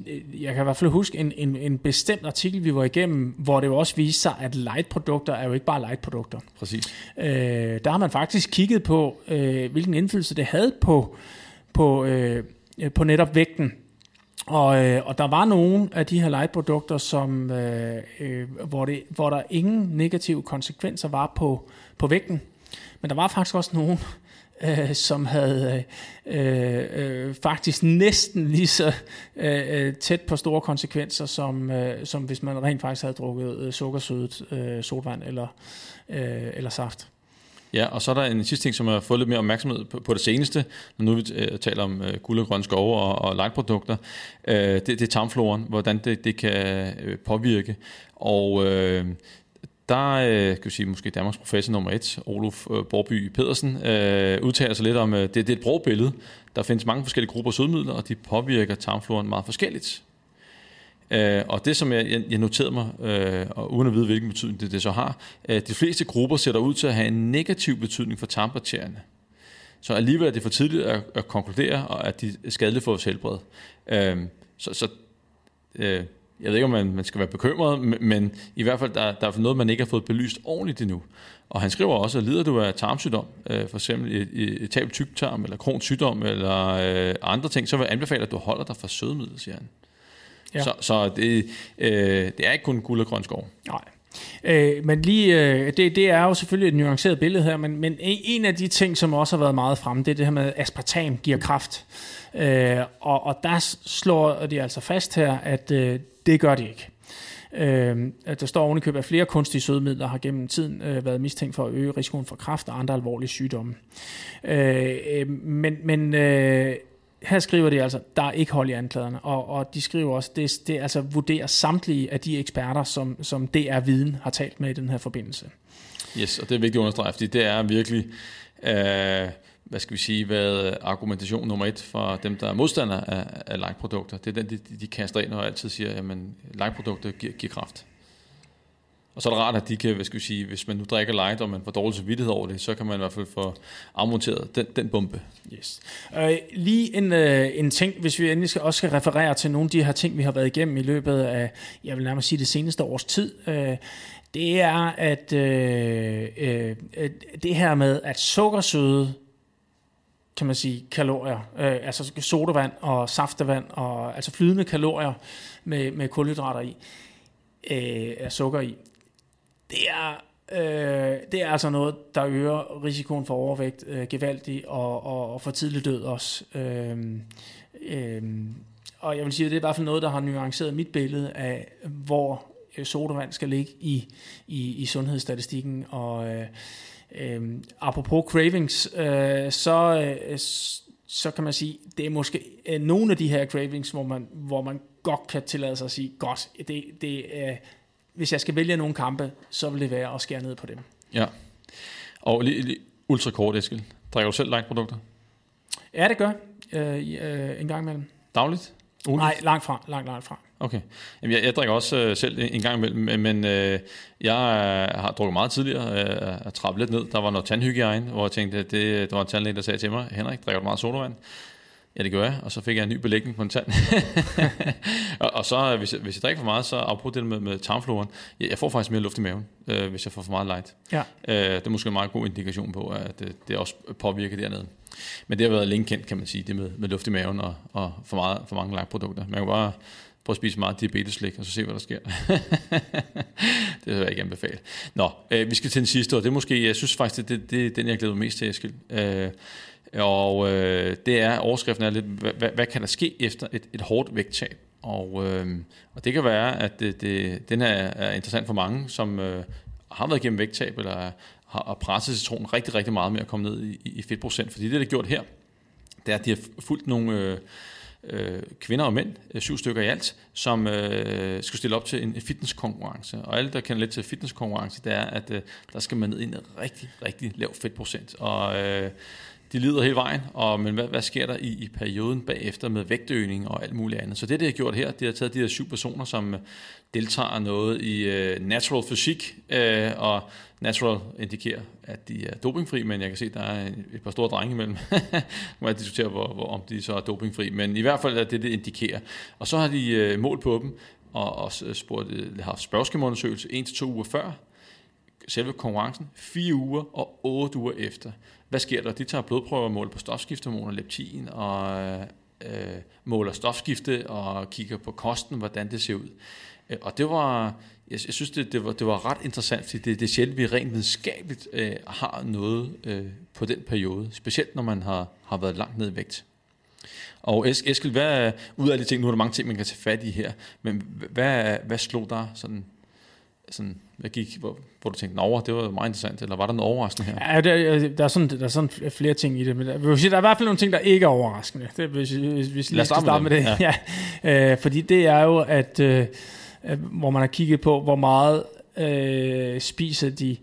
jeg kan i hvert fald huske en, en, en bestemt artikel, vi var igennem, hvor det jo også viste sig, at light-produkter er jo ikke bare light-produkter. Præcis. Øh, der har man faktisk kigget på, øh, hvilken indflydelse det havde på, på, øh, på netop vægten. Og, øh, og der var nogle af de her light-produkter, som, øh, øh, hvor, det, hvor der ingen negative konsekvenser var på, på vægten. Men der var faktisk også nogle, øh, som havde øh, øh, faktisk næsten lige så øh, øh, tæt på store konsekvenser, som, øh, som hvis man rent faktisk havde drukket øh, sukkersødet øh, sodvand eller, øh, eller saft. Ja, og så er der en sidste ting, som har fået lidt mere opmærksomhed på, på det seneste, når nu vi øh, taler om øh, guld og grønne skove og, og lightprodukter. Øh, det, det er tarmfloren, hvordan det, det kan øh, påvirke. Og øh, der øh, kan vi sige, måske Danmarks professor nummer et, Olof øh, Borby Pedersen, øh, udtaler sig lidt om, øh, det, det er et brugt billede. Der findes mange forskellige grupper af sødmidler, og de påvirker tarmfloren meget forskelligt. Øh, og det, som jeg, jeg noterede mig, øh, og uden at vide, hvilken betydning det, det så har, øh, de fleste grupper ser ud til at have en negativ betydning for tarmbakterierne. Så alligevel er det for tidligt at, at konkludere, at de er skadelige for vores helbred. Øh, så så øh, jeg ved ikke, om man, man skal være bekymret, men, men i hvert fald, der, der er noget, man ikke har fået belyst ordentligt endnu. Og han skriver også, at lider du af tarmsygdom, øh, for eksempel et, et, et tab tyktarm, eller krons sygdom, eller øh, andre ting, så vil jeg anbefale, at du holder dig fra sødemiddel, siger han. Ja. Så, så det, øh, det er ikke kun guld og grøn skov. Nej. Øh, men lige, øh, det, det er jo selvfølgelig et nuanceret billede her, men, men en af de ting, som også har været meget fremme, det er det her med, at aspartam giver kraft. Øh, og, og der slår de altså fast her, at øh, det gør det ikke. Øh, der står ovenikøbet, at flere kunstige sødemidler har gennem tiden øh, været mistænkt for at øge risikoen for kræft og andre alvorlige sygdomme. Øh, øh men men øh, her skriver de altså, der er ikke hold i anklagerne, og, og de skriver også, det, det altså vurderer samtlige af de eksperter, som, som DR Viden har talt med i den her forbindelse. Yes, og det er vigtigt at understrege, fordi det er virkelig, øh, hvad skal vi sige, hvad argumentation nummer et for dem, der er modstandere af, af like-produkter. Det er den, de, de kaster ind og altid siger, at like-produkter giver, giver kraft. Og så er det rart, at de kan, hvad skal vi sige, hvis man nu drikker light, og man får dårlig samvittighed over det, så kan man i hvert fald få afmonteret den, den bombe. Yes. Øh, lige en, øh, en ting, hvis vi endelig skal, også skal referere til nogle af de her ting, vi har været igennem i løbet af, jeg vil nærmest sige det seneste års tid, øh, det er, at øh, øh, øh det her med, at sukkersøde kan man sige, kalorier, øh, altså sodavand og saftevand, og, altså flydende kalorier med, med kulhydrater i, øh, er sukker i, det er, øh, det er altså noget, der øger risikoen for overvægt øh, gevaldigt og, og, og for tidlig død også. Øh, øh, og jeg vil sige, at det er i hvert fald noget, der har nuanceret mit billede af, hvor øh, sodavand skal ligge i, i, i sundhedsstatistikken. Og øh, øh, apropos cravings, øh, så, øh, så kan man sige, det er måske øh, nogle af de her cravings, hvor man, hvor man godt kan tillade sig at sige, godt, det, det er hvis jeg skal vælge nogle kampe, så vil det være at skære ned på dem. Ja. Og lige, lige ultra kort, Eskild. Drikker du selv light-produkter? Ja, det gør øh, øh, en gang imellem. Dagligt? Uligt? Nej, langt fra. Langt, langt fra. Okay. Jamen, jeg, jeg drikker også øh, selv en gang imellem, men øh, jeg øh, har drukket meget tidligere øh, at trappe lidt ned. Der var noget tandhygiejne, hvor jeg tænkte, at det, det var en tandlæge, der sagde til mig, Henrik, drikker du meget sodavand? Ja, det gør jeg, og så fik jeg en ny belægning på en tand. og, og så, hvis jeg, hvis jeg drikker for meget, så afbryder det med, med tarmfloren. Jeg, jeg får faktisk mere luft i maven, øh, hvis jeg får for meget light. Ja. Øh, det er måske en meget god indikation på, at det, det også påvirker dernede. Men det har været længe kendt, kan man sige, det med, med luft i maven og, og for, meget, for mange lightprodukter. Man kan bare prøve at spise meget diabeteslik, og så se, hvad der sker. det vil jeg ikke anbefale. Nå, øh, vi skal til den sidste, og det er måske, jeg synes faktisk, det, det, det er den, jeg glæder mig mest til, Eskild. Øh, og øh, det er, overskriften er lidt, hvad, hvad kan der ske efter et, et hårdt vægttab? Og, øh, og det kan være, at det, det, den her er interessant for mange, som øh, har været igennem vægttab, eller har, har presset citronen rigtig, rigtig meget med at komme ned i, i fedtprocent. Fordi det, der er gjort her, det er, at de har fulgt nogle øh, øh, kvinder og mænd, øh, syv stykker i alt, som øh, skulle stille op til en fitnesskonkurrence. Og alle, der kender lidt til fitnesskonkurrence, det er, at øh, der skal man ned i en rigtig, rigtig lav fedtprocent. Og øh, de lider hele vejen, og, men hvad, hvad sker der i, i perioden bagefter med vægtøgning og alt muligt andet? Så det, det har gjort her, det har taget de her syv personer, som øh, deltager noget i uh, natural fysik, uh, øh, og natural indikerer, at de er dopingfri, men jeg kan se, at der er et par store drenge imellem. må jeg diskutere, hvor, hvor, om de så er dopingfri, men i hvert fald er det, det indikerer. Og så har de uh, målt på dem, og også spurgt, har haft spørgeskemaundersøgelse en til to uger før, selve konkurrencen, fire uger og otte uger efter. Hvad sker der? De tager blodprøver og måler på stofskiftehormoner, leptin, og øh, måler stofskifte og kigger på kosten, hvordan det ser ud. Øh, og det var, jeg, jeg synes, det, det, var, det var ret interessant, fordi det, det er sjældent, vi rent videnskabeligt øh, har noget øh, på den periode, specielt når man har, har været langt ned i vægt. Og Eskild, hvad, ud af de ting, nu er der mange ting, man kan tage fat i her, men hvad, hvad slog dig sådan sådan, hvad gik, hvor, hvor du tænkte, over, det var meget interessant, eller var der noget overraskende her? Ja, der, der, er, sådan, der er sådan flere ting i det, men der, vil sige, der er i hvert fald nogle ting, der ikke er overraskende, det, hvis, hvis, hvis lige skal starte med, det. Ja. ja. Øh, fordi det er jo, at øh, hvor man har kigget på, hvor meget øh, spiser de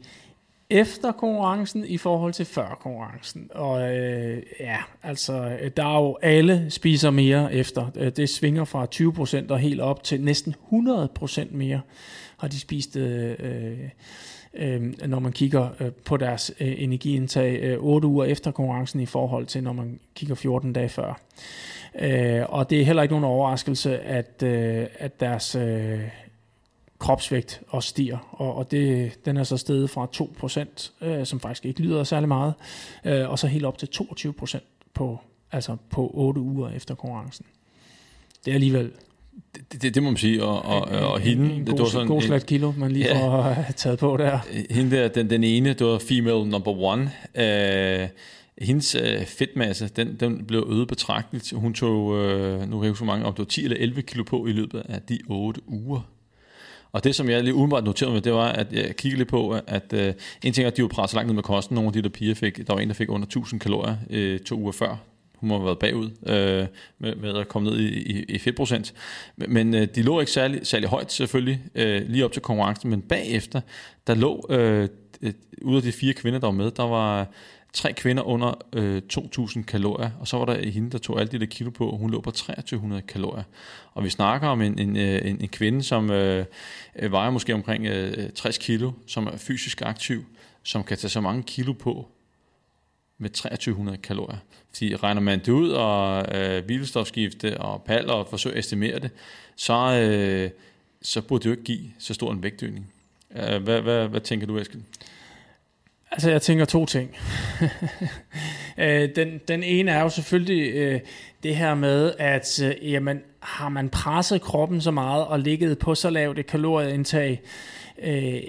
efter konkurrencen i forhold til før konkurrencen. Og øh, ja, altså, øh, der er jo alle spiser mere efter. Øh, det svinger fra 20% og helt op til næsten 100% mere har de spist, øh, øh, øh når man kigger på deres øh, energiindtag øh, 8 uger efter konkurrencen i forhold til, når man kigger 14 dage før. Øh, og det er heller ikke nogen overraskelse, at, øh, at deres øh, kropsvægt også stiger, og, og det, den er så steget fra 2%, øh, som faktisk ikke lyder særlig meget, øh, og så helt op til 22% på, altså på 8 uger efter konkurrencen. Det er alligevel det, det, det må man sige, og, og, en, og hende... En, det, god, var sådan god slat kilo, man lige ja, får taget på der. Hende der, den, den ene, det var female number one. Uh, hendes uh, fedtmasse, den, den blev øget betragteligt. Hun tog, uh, nu kan jeg huske mange, om det var 10 eller 11 kilo på i løbet af de 8 uger. Og det, som jeg lige umiddelbart noterede med, det var, at jeg kiggede lidt på, at uh, en ting er, at de var presset langt ned med kosten. Nogle af de der piger fik, der var en, der fik under 1000 kalorier uh, to uger før hun må have været bagud øh, med, med at komme ned i, i, i fedtprocent. Men, øh, de lå ikke særlig, særlig højt selvfølgelig, øh, lige op til konkurrencen, men bagefter, der lå, øh, ud af de fire kvinder, der var med, der var tre kvinder under øh, 2.000 kalorier, og så var der hende, der tog alle de der kilo på, og hun lå på 2300 kalorier. Og vi snakker om en, en, øh, en, en kvinde, som øh, øh vejer måske omkring øh, 60 kilo, som er fysisk aktiv, som kan tage så mange kilo på, med 2300 kalorier. Fordi regner man det ud, og øh, hvilestofskifte og pal og forsøger at estimere det, så, øh, så burde det jo ikke give så stor en vægtøgning. Øh, hvad, hvad, hvad tænker du, Eskild? Altså, jeg tænker to ting. Øh, den, den ene er jo selvfølgelig øh, det her med, at øh, jamen, har man presset kroppen så meget og ligget på så lavt et kalorieindtag, øh,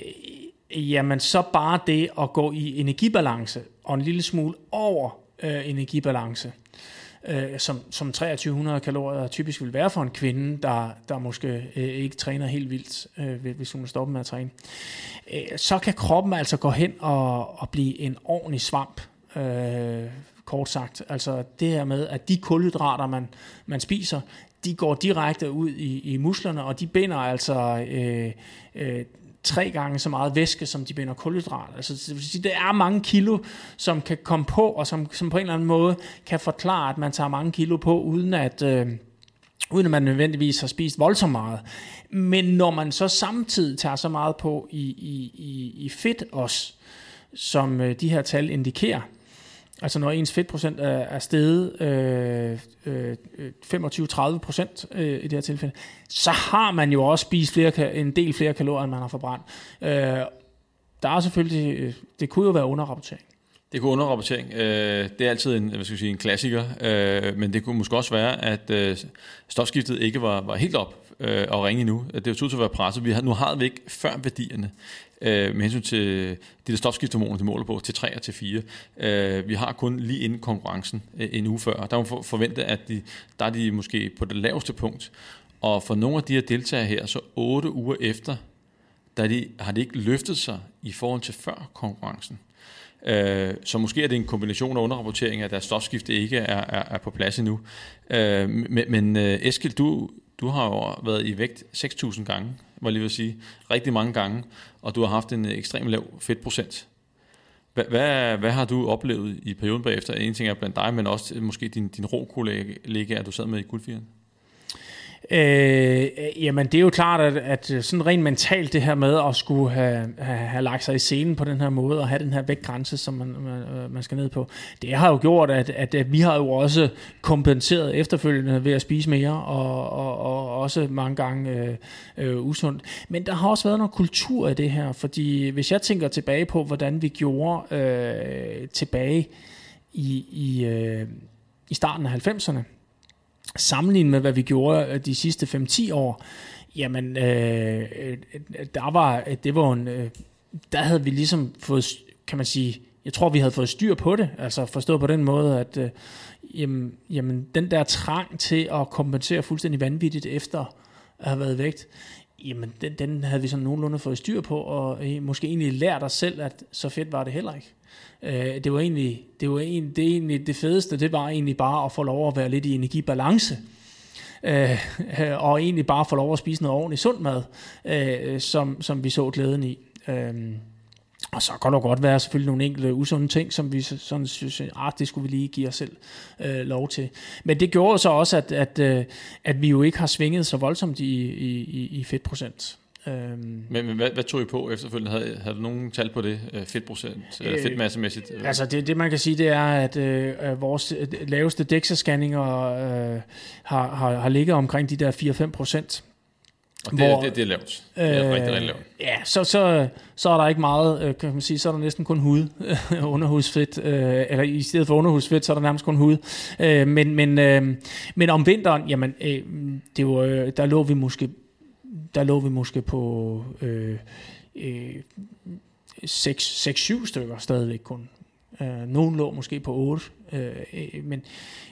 jamen så bare det at gå i energibalance og en lille smule over øh, energibalance, øh, øh, som, som 2300 kalorier typisk vil være for en kvinde, der, der måske øh, ikke træner helt vildt, øh, hvis hun stopper med at træne, øh, så kan kroppen altså gå hen og, og blive en ordentlig svamp, øh, kort sagt. Altså det her med, at de kulhydrater, man, man spiser, de går direkte ud i, i musklerne, og de binder altså øh, øh, tre gange så meget væske, som de binder kulhydrat. Altså, det, vil sige, der er mange kilo, som kan komme på, og som, som på en eller anden måde kan forklare, at man tager mange kilo på, uden at... Øh, uden at man nødvendigvis har spist voldsomt meget. Men når man så samtidig tager så meget på i, i, i, i fedt også, som øh, de her tal indikerer, Altså når ens fedtprocent er, er steget øh, øh, 25-30 procent øh, i det her tilfælde, så har man jo også spist flere, en del flere kalorier, end man har forbrændt. Øh, der er selvfølgelig, øh, det kunne jo være underrapportering. Det kunne underrapportering. Øh, det er altid en, hvad skal jeg sige, en klassiker, øh, men det kunne måske også være, at øh, stofskiftet ikke var, var helt op øh, og ringe nu. Det er jo til at være presset. Vi har, nu har vi ikke før værdierne øh, med hensyn til de der stofskiftehormoner, de måler på, til 3 og til 4. Øh, vi har kun lige inden konkurrencen øh, en uge før. Der må for, forvente, at de, der er de måske på det laveste punkt. Og for nogle af de her deltagere her, så 8 uger efter, der de, har de ikke løftet sig i forhold til før konkurrencen. Øh, så måske er det en kombination af underrapportering, at deres stofskifte ikke er, er, er på plads endnu. Øh, men men øh, Eskild, du, du har jo været i vægt 6.000 gange, var lige vil sige, rigtig mange gange, og du har haft en ekstremt lav fedtprocent. Hvad, hvad, hvad har du oplevet i perioden bagefter? En ting er blandt dig, men også måske din, din rå kollega, du sad med i guldfiren. Øh, jamen, det er jo klart, at, at sådan rent mentalt det her med at skulle have, have, have lagt sig i scenen på den her måde, og have den her vægtgrænse, som man, man, øh, man skal ned på, det har jo gjort, at, at, at vi har jo også kompenseret efterfølgende ved at spise mere, og, og, og også mange gange øh, øh, usundt. Men der har også været noget kultur i det her, fordi hvis jeg tænker tilbage på, hvordan vi gjorde øh, tilbage i, i, øh, i starten af 90'erne, sammenlignet med, hvad vi gjorde øh, de sidste 5-10 år, jamen, øh, øh, øh der var, øh, det var en, øh, der havde vi ligesom fået, kan man sige, jeg tror, vi havde fået styr på det, altså forstået på den måde, at øh, jamen, jamen, den der trang til at kompensere fuldstændig vanvittigt efter at have været vægt, jamen den, den havde vi sådan nogenlunde fået styr på, og øh, måske egentlig lært os selv, at så fedt var det heller ikke. Øh, det var egentlig det var egentlig, det, egentlig, det fedeste, det var egentlig bare at få lov at være lidt i energibalance. Øh, øh og egentlig bare få lov at spise noget ordentligt sund mad, øh, som, som vi så glæden i. Øh, og så kan der godt være selvfølgelig nogle enkelte usunde ting, som vi sådan synes, at ah, det skulle vi lige give os selv øh, lov til. Men det gjorde så også, at, at, øh, at vi jo ikke har svinget så voldsomt i, i, i fedtprocent. Øhm, men, men hvad, hvad tog I på efterfølgende? Havde, havde du nogen tal på det? Øh, fedtprocent, øh, eller fedtmassemæssigt? Altså det, det man kan sige, det er, at øh, vores øh, laveste DEXA-scanninger øh, har, har, har ligget omkring de der 4-5 procent. Og det, hvor, det, det er lavt. Det er øh, rigtig, rigtig lavt. Ja, så, så, så er der ikke meget, kan man sige, så er der næsten kun hud, underhudsfedt, øh, eller i stedet for underhudsfedt, så er der nærmest kun hud. Øh, men, men, øh, men om vinteren, jamen, øh, det var, der lå vi måske der lå vi måske på øh, øh, 6-7 stykker stadigvæk kun. Øh, nogen lå måske på 8, øh, øh, men,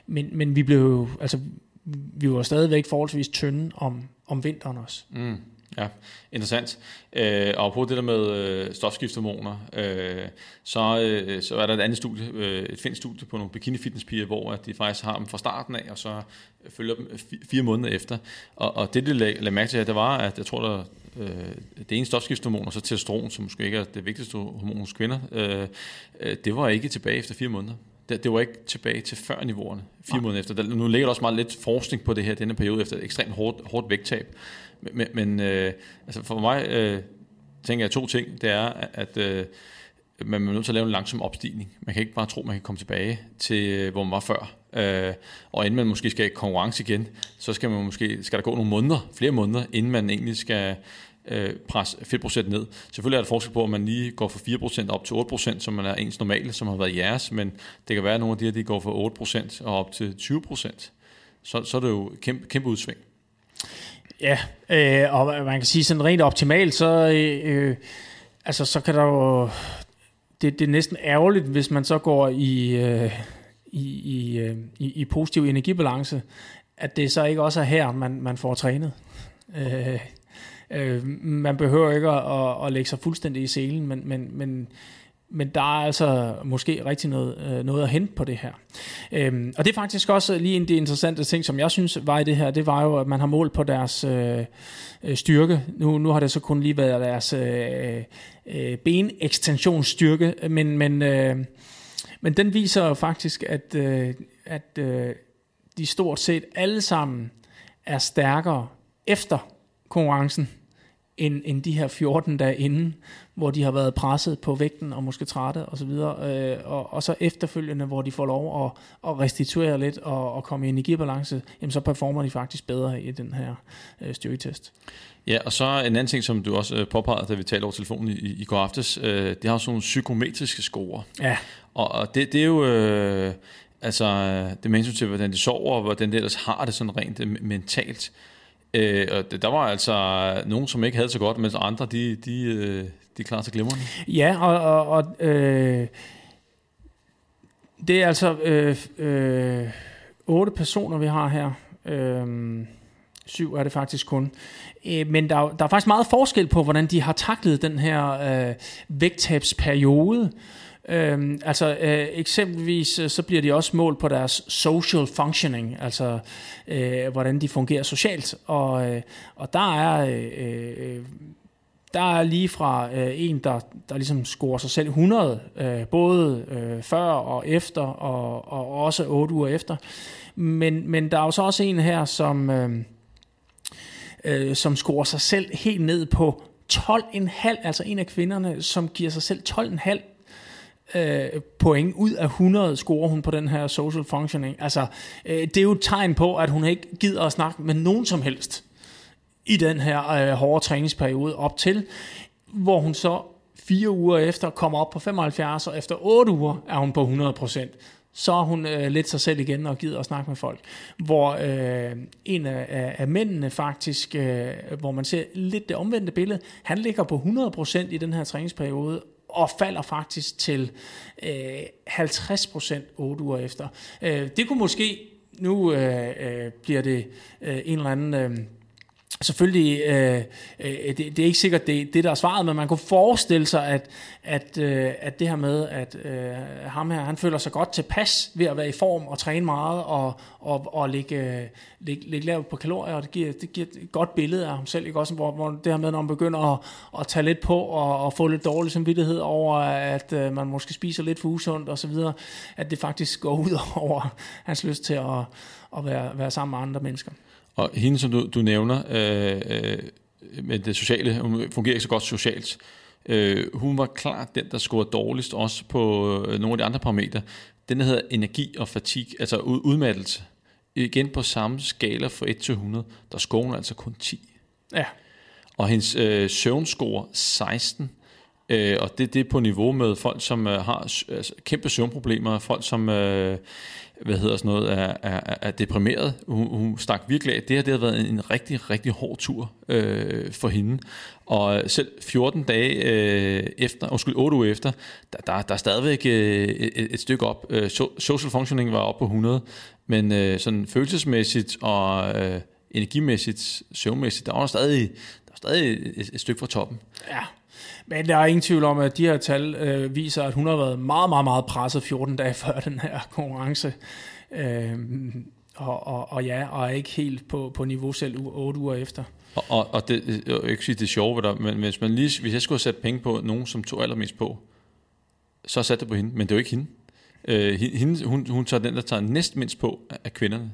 men, men vi blev altså vi var stadigvæk forholdsvis tynde om, om vinteren også. Mm. Ja, interessant. Øh, og på det der med øh, stofskiftehormoner, øh, så, øh, så er der et andet studie, øh, et finsk studie på nogle bikini fitnesspiger, hvor at de faktisk har dem fra starten af, og så følger dem fire måneder efter. Og, og det, de lagde mærke til, det var, at jeg tror, der øh, det ene stofskiftehormon, og så testosteron, som måske ikke er det vigtigste hormon hos kvinder, øh, øh, det var ikke tilbage efter fire måneder. Det, det var ikke tilbage til før niveauerne, fire Nej. måneder efter. Der, nu ligger der også meget lidt forskning på det her, denne periode, efter et ekstremt hårdt, hårdt vægttab. Men, men øh, altså for mig øh, tænker jeg to ting. Det er, at øh, man er nødt til at lave en langsom opstigning. Man kan ikke bare tro, man kan komme tilbage til, øh, hvor man var før. Øh, og inden man måske skal i konkurrence igen, så skal, man måske, skal der gå nogle måneder, flere måneder, inden man egentlig skal øh, presse fedtprocent ned. Selvfølgelig er der forskel på, at man lige går fra 4% op til 8%, som man er ens normale, som har været jeres, men det kan være, at nogle af de her de går fra 8% og op til 20%. Så, så er det jo kæmpe, kæmpe udsving. Ja, øh, og man kan sige sådan rent optimalt, så, øh, øh, altså, så kan der jo... Det, det er næsten ærgerligt, hvis man så går i, øh, i, i, øh, i, i positiv energibalance, at det så ikke også er her, man, man får trænet. Øh, øh, man behøver ikke at, at, at lægge sig fuldstændig i selen, men, men, men men der er altså måske rigtig noget, øh, noget at hente på det her. Øhm, og det er faktisk også lige en af de interessante ting, som jeg synes var i det her, det var jo, at man har målt på deres øh, øh, styrke. Nu, nu har det så kun lige været deres øh, øh, benekstensionsstyrke, men, men, øh, men den viser faktisk, at, øh, at øh, de stort set alle sammen er stærkere efter konkurrencen, end, end de her 14 dage inden, hvor de har været presset på vægten og måske trætte osv., og, øh, og, og så efterfølgende, hvor de får lov at, at restituere lidt og, og komme i energibalance, jamen så performer de faktisk bedre i den her øh, styrketest. Ja, og så en anden ting, som du også øh, påpegede, da vi talte over telefonen i, i går aftes, øh, det har sådan nogle psykometriske score. Ja. Og, og det, det er jo... Øh, altså, det med hensyn til, hvordan de sover, og hvordan de ellers har det sådan rent øh, mentalt. Øh, og der var altså nogen, som ikke havde så godt, mens andre, de, de, øh, de klarede sig glimrende. Ja, og, og, og øh, det er altså øh, øh, otte personer, vi har her. Øh, syv er det faktisk kun. Øh, men der, der er faktisk meget forskel på, hvordan de har taklet den her øh, vægttabsperiode. Øhm, altså øh, eksempelvis øh, så bliver de også målt på deres social functioning, altså øh, hvordan de fungerer socialt, og, øh, og der er øh, øh der er lige fra øh, en, der, der ligesom scorer sig selv 100, øh, både øh, før og efter, og, og også 8 uger efter. Men, men der er jo så også en her, som, øh, øh, som scorer sig selv helt ned på 12,5, altså en af kvinderne, som giver sig selv 12,5 øh, point ud af 100 scorer hun på den her social functioning. Altså, øh, det er jo et tegn på, at hun ikke gider at snakke med nogen som helst i den her øh, hårde træningsperiode op til, hvor hun så fire uger efter kommer op på 75, og efter 8 uger er hun på 100 procent. Så er hun øh, lidt sig selv igen og gider at snakke med folk. Hvor øh, en af, af, af mændene faktisk, øh, hvor man ser lidt det omvendte billede, han ligger på 100% i den her træningsperiode, og falder faktisk til øh, 50 procent otte uger efter. Øh, det kunne måske, nu øh, øh, bliver det øh, en eller anden... Øh, Selvfølgelig, øh, øh, det, det er ikke sikkert det, det, der er svaret, men man kunne forestille sig, at, at, øh, at det her med, at øh, ham her, han føler sig godt tilpas ved at være i form og træne meget og, og, og ligge, øh, ligge, ligge lavt på kalorier, og det giver, det giver et godt billede af ham selv, ikke? Også, hvor, hvor det her med, når man begynder at, at tage lidt på og, og få lidt dårlig samvittighed over, at øh, man måske spiser lidt for usundt og så videre, at det faktisk går ud over hans lyst til at, at være, være sammen med andre mennesker. Og hende, som du, du nævner, øh, øh, med det sociale, hun fungerer ikke så godt socialt, øh, hun var klart den, der scorede dårligst også på øh, nogle af de andre parametre. Den hedder energi og fatigue, altså udmattelse. Igen på samme skala fra 1 til 100, der scorer hun altså kun 10. Ja. Og hendes øh, søvnscore 16, øh, og det, det er på niveau med folk, som øh, har altså, kæmpe søvnproblemer, folk som... Øh, hvad hedder sådan noget, er, er, er deprimeret. Hun, hun stak virkelig af. Det her det har været en, rigtig, rigtig hård tur øh, for hende. Og selv 14 dage øh, efter, undskyld, 8 uger efter, der, der, der er stadigvæk øh, et, et stykke op. Øh, social functioning var op på 100, men øh, sådan følelsesmæssigt og øh, energimæssigt, søvnmæssigt, der var stadig, der var stadig et, et stykke fra toppen. Ja, men der er ingen tvivl om, at de her tal øh, viser, at hun har været meget, meget, meget presset 14 dage før den her konkurrence. Øh, og, og, og ja, og er ikke helt på, på niveau selv 8 uger efter. Og, og, og det, jeg vil ikke sige, det er sjovt, der, men hvis, man lige, hvis jeg skulle have sat penge på nogen, som tog allermest på, så satte det på hende, men det er jo ikke hende. Øh, hende hun, hun tager den, der tager næst mindst på af kvinderne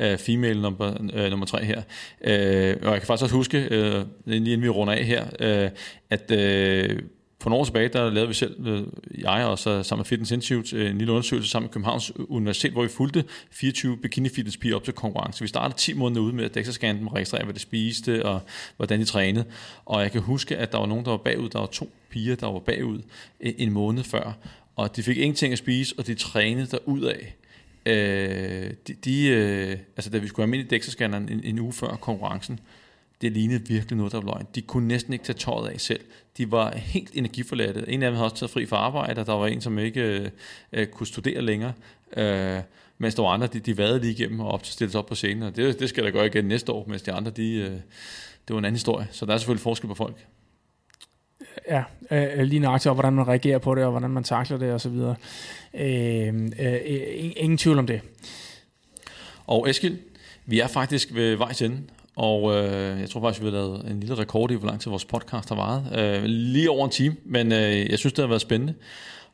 uh, female nummer, øh, nummer tre her. Øh, og jeg kan faktisk også huske, øh, inden vi runder af her, øh, at øh, for nogle år tilbage, der lavede vi selv, øh, jeg og så sammen med Fitness Institute, øh, en lille undersøgelse sammen med Københavns Universitet, hvor vi fulgte 24 bikini fitness piger op til konkurrence. Vi startede 10 måneder ude med at DEXA-scanne dem, registrere, hvad de spiste og hvordan de trænede. Og jeg kan huske, at der var nogen, der var bagud. Der var to piger, der var bagud øh, en måned før. Og de fik ingenting at spise, og de trænede af. Øh, de, de, øh, altså da vi skulle have med i en, en uge før konkurrencen, det lignede virkelig noget, der var løgn. De kunne næsten ikke tage tøjet af selv. De var helt energiforladte. En af dem havde også taget fri fra arbejde, og der var en, som ikke øh, øh, kunne studere længere. Øh, mens der var andre, de, de vadede lige igennem og op stillede sig op på scenen. Og det, det skal der gøre igen næste år, mens de andre, de, øh, det var en anden historie. Så der er selvfølgelig forskel på folk ja, øh, lige nøjagtigt, og hvordan man reagerer på det, og hvordan man takler det, så videre. Øh, øh, ingen tvivl om det. Og Eskild, vi er faktisk ved vejs ende, og øh, jeg tror faktisk, vi har lavet en lille rekord i, hvor lang tid vores podcast har varet. Øh, lige over en time, men øh, jeg synes, det har været spændende.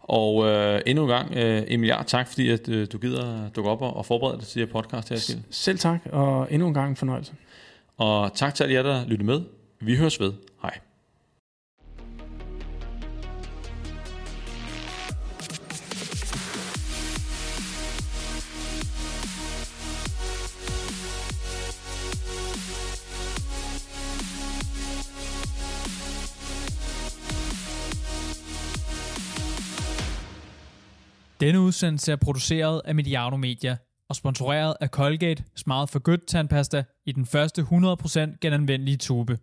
Og øh, endnu en gang, øh, Emilia, tak fordi at, øh, du gider dukke op og, og forberede dig til det her podcast her, Eskild. Selv tak, og endnu en gang en fornøjelse. Og tak til alle jer, der lyttede med. Vi høres ved. Denne udsendelse er produceret af Mediano Media og sponsoreret af Colgate Smart for Good tandpasta i den første 100% genanvendelige tube.